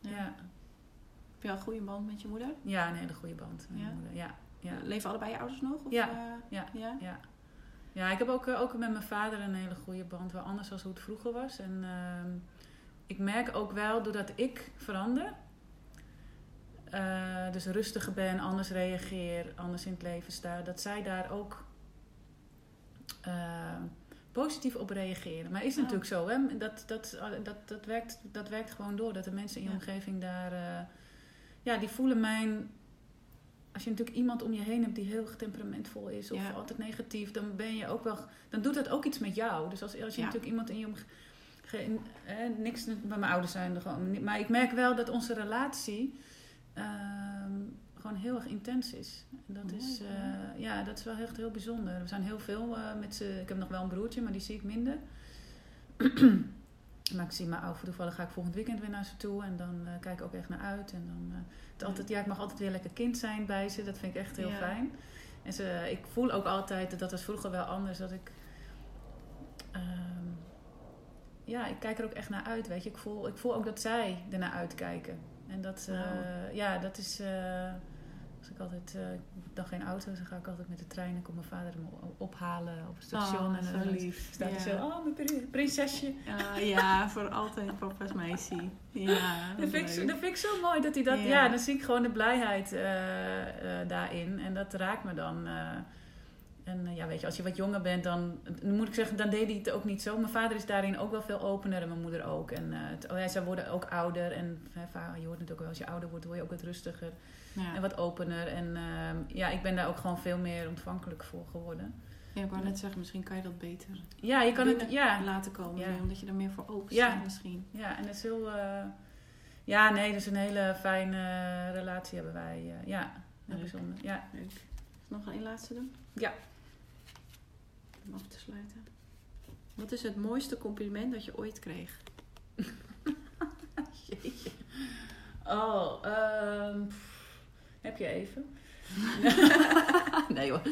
Ja. Ja. Heb je al een goede band met je moeder? ja, een hele goede band met Ja? mijn moeder. Ja, ja. Leven allebei je ouders nog? Of, Ja. eh, Ja. ja? Ja. ja, ik heb ook, eh, ook met mijn vader een hele goede band. Wel anders dan hoe het vroeger was. En ehm, ik merk ook wel, doordat ik verander... eh, dus rustiger ben, anders reageer, anders in het leven sta... dat zij daar ook eh, positief op reageren. Maar is Ja. natuurlijk zo, hè? Dat, dat, dat, dat, werkt, dat werkt gewoon door. Dat de mensen in je Ja. omgeving daar... eh, ja, die voelen mijn... Als je natuurlijk iemand om je heen hebt die heel temperamentvol is... of Ja. altijd negatief, dan ben je ook wel... Dan doet dat ook iets met jou. Dus als, als je natuurlijk iemand in je omgeving... Eh, niks bij mijn ouders zijn er gewoon... Maar ik merk wel dat onze relatie... ehm, gewoon heel erg intens is. En dat Mooi, is, ja. eh, ja, dat is wel echt heel bijzonder. We zijn heel veel eh, met z'n... Ik heb nog wel een broertje, maar die zie ik minder. maar ik zie mijn oude toevallig ga ik volgend weekend weer naar ze toe. En dan eh, kijk ik ook echt naar uit. En dan, het altijd, ja, ik mag altijd weer lekker kind zijn bij ze. Dat vind ik echt heel Ja. fijn. En ze, ik voel ook altijd, dat was vroeger wel anders, dat ik... ehm, ja, ik kijk er ook echt naar uit, weet je. Ik voel, ik voel ook dat zij ernaar uitkijken. En dat, eh, ja, dat is... eh, als ik altijd, eh, ik dan geen auto, dan ga ik altijd met de trein en kom mijn vader me ophalen op het station. Oh, en dan lief. staat hij zo, oh, mijn pri- prinsesje. Ah, ja, voor altijd papa's meisje. Ja, Dat vind, ik, dat vind ik zo mooi dat hij dat. Ja. Ja, dan zie ik gewoon de blijheid daarin. En dat raakt me dan. En eh, ja, weet je, als je wat jonger bent, dan, moet ik zeggen, dan deed hij het ook niet zo. Mijn vader is daarin ook wel veel opener en mijn moeder ook. En eh, oh ja, zij worden ook ouder. En hè, je hoort het ook wel, als je ouder wordt, word je ook wat rustiger Ja. en wat opener. En ehm, ja, ik ben daar ook gewoon veel meer ontvankelijk voor geworden. ja, ik wou net zeggen, misschien kan je dat beter Ja, je kan het. Ja, laten komen. Ja. Omdat je er meer voor open Ja. staat misschien. Ja, en dat is heel. eh, ja, nee, dat is een hele fijne relatie hebben wij. ja, heel bijzonder. Ja. Leuk. Nog een laatste doen? Ja. Om af te sluiten. Wat is het mooiste compliment dat je ooit kreeg? Jeetje. Oh, ehm, heb je even? nee hoor.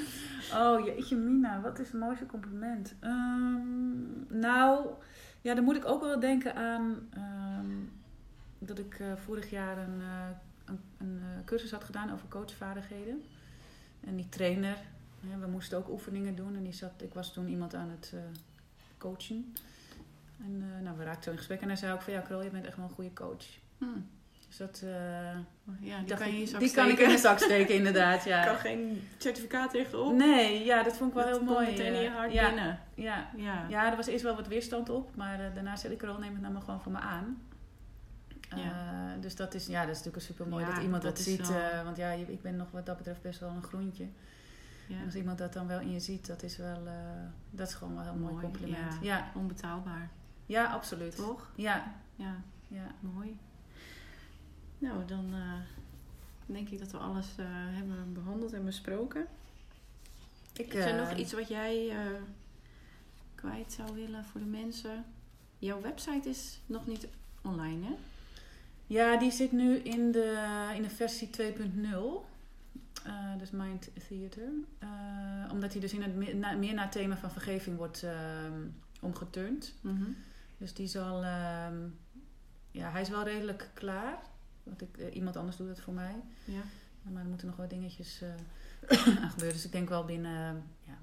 Oh, jeetje Mina, wat is het mooiste compliment? Ehm, nou, ja, dan moet ik ook wel denken aan ehm, dat ik eh, vorig jaar een, eh, een, een eh, cursus had gedaan over coachvaardigheden. En die trainer, we moesten ook oefeningen doen en die zat, ik was toen iemand aan het eh, coachen. En eh, nou, we raakten zo in gesprek en hij zei ook van ja, Krol, je bent echt wel een goede coach. Hm. Dus dat, eh, Ja, die dacht kan je in ik, die kan ik in de zak steken, inderdaad. Ja. kan geen certificaat tegenop. Nee, ja, dat vond ik wel Dat heel mooi. meteen in je hart ja, binnen. ja, Ja. ja, er was eerst wel wat weerstand op, maar daarna zei ik Krol, neem het nou maar gewoon van me aan. Ja. Eh, dus dat is, ja, dat is natuurlijk super mooi Ja, dat iemand dat, ziet. eh, want ja, ik ben nog wat dat betreft best wel een groentje. Ja. En als iemand dat dan wel in je ziet, dat is wel, eh, dat is gewoon wel een heel mooi, Mooi, compliment. ja. Ja. Onbetaalbaar. Ja, absoluut. Toch? Ja, Ja, ja. mooi. Nou, dan eh, denk ik dat we alles eh, hebben behandeld en besproken. Ik, Is er nog iets wat jij kwijt zou willen voor de mensen? Jouw website is nog niet online, hè? Ja, die zit nu in de, in de versie 2.0. Eh, dus Mind Theater. Eh, omdat hij dus in het meer, na, meer naar het thema van vergeving wordt ehm, omgeturnd. Mhm. Dus die zal... ehm, ja, hij is wel redelijk klaar. Want ik, eh, iemand anders doet het voor mij. Ja. Maar er moeten nog wat dingetjes aan gebeuren. Dus ik denk wel binnen ja,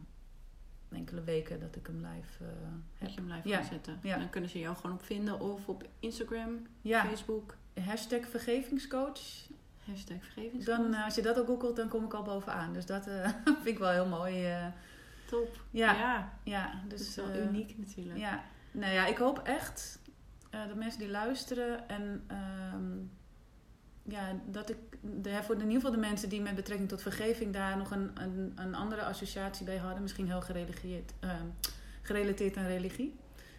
enkele weken dat ik hem live heb. Dat je hem live Ja. zetten. Ja. Dan kunnen ze jou gewoon op vinden of op Instagram, Ja, Facebook. hashtag vergevingscoach. Hashtag. Dan, eh, als je dat ook googelt, dan kom ik al bovenaan. Dus dat eh, vind ik wel heel mooi. eh. Top. ja, ja, ja. dat dus is wel uniek natuurlijk. Ja, nou ja, ik hoop echt eh, dat mensen die luisteren en ehm, ja, dat ik de, voor in ieder geval de mensen die met betrekking tot vergeving daar nog een, een, een andere associatie bij hadden, misschien heel gereligieerd, ehm, gerelateerd aan religie.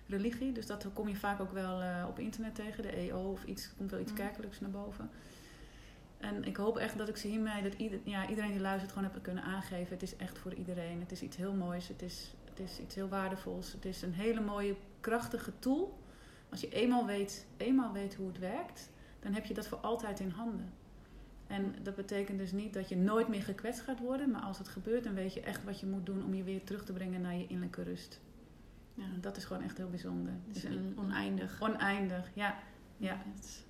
Religie, dus dat kom je vaak ook wel eh, op internet tegen, de EO of iets, komt wel iets Mm. kerkelijks naar boven. En ik hoop echt dat ik ze hiermee, dat ieder, ja, iedereen die luistert, gewoon heb kunnen aangeven. Het is echt voor iedereen. Het is iets heel moois. Het is, het is iets heel waardevols. Het is een hele mooie, krachtige tool. Als je eenmaal weet, eenmaal weet hoe het werkt, dan heb je dat voor altijd in handen. En dat betekent dus niet dat je nooit meer gekwetst gaat worden. Maar als het gebeurt, dan weet je echt wat je moet doen om je weer terug te brengen naar je innerlijke rust. Ja, dat is gewoon echt heel bijzonder. Het is een oneindig. Oneindig, ja. ja. Is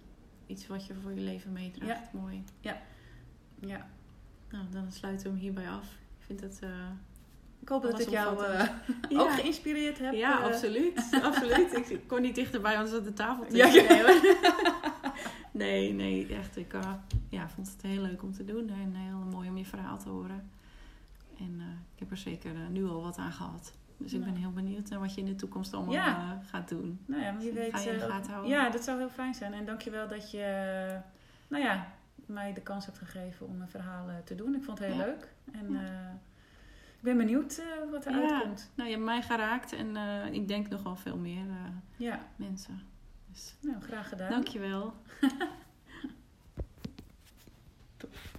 iets wat je voor je leven meedraagt. Mooi. Ja. ja. Nou, dan sluiten we hem hierbij af. Ik vind het... Uh, ik hoop dat ik jou uh, ja. ook geïnspireerd heb. Ja, uh, absoluut. absoluut. Ik, kon niet dichterbij, anders zat de tafel te ja, ja. nee, nee, echt. Ik ja, vond het heel leuk om te doen. En heel mooi om je verhaal te horen. En ik heb er zeker nu al wat aan gehad. Dus ik ben heel benieuwd naar wat je in de toekomst allemaal eh, gaat doen. Nou ja, wie weet. Eh, houden. Ja, dat zou heel fijn zijn. En dankjewel dat je eh, nou ja, mij de kans hebt gegeven om mijn verhalen te doen. Ik vond het heel leuk. En ik ben benieuwd wat eruit komt. Nou, je hebt mij geraakt en ik denk nogal veel meer mensen. Dus, nou, graag gedaan. Dankjewel. Tof.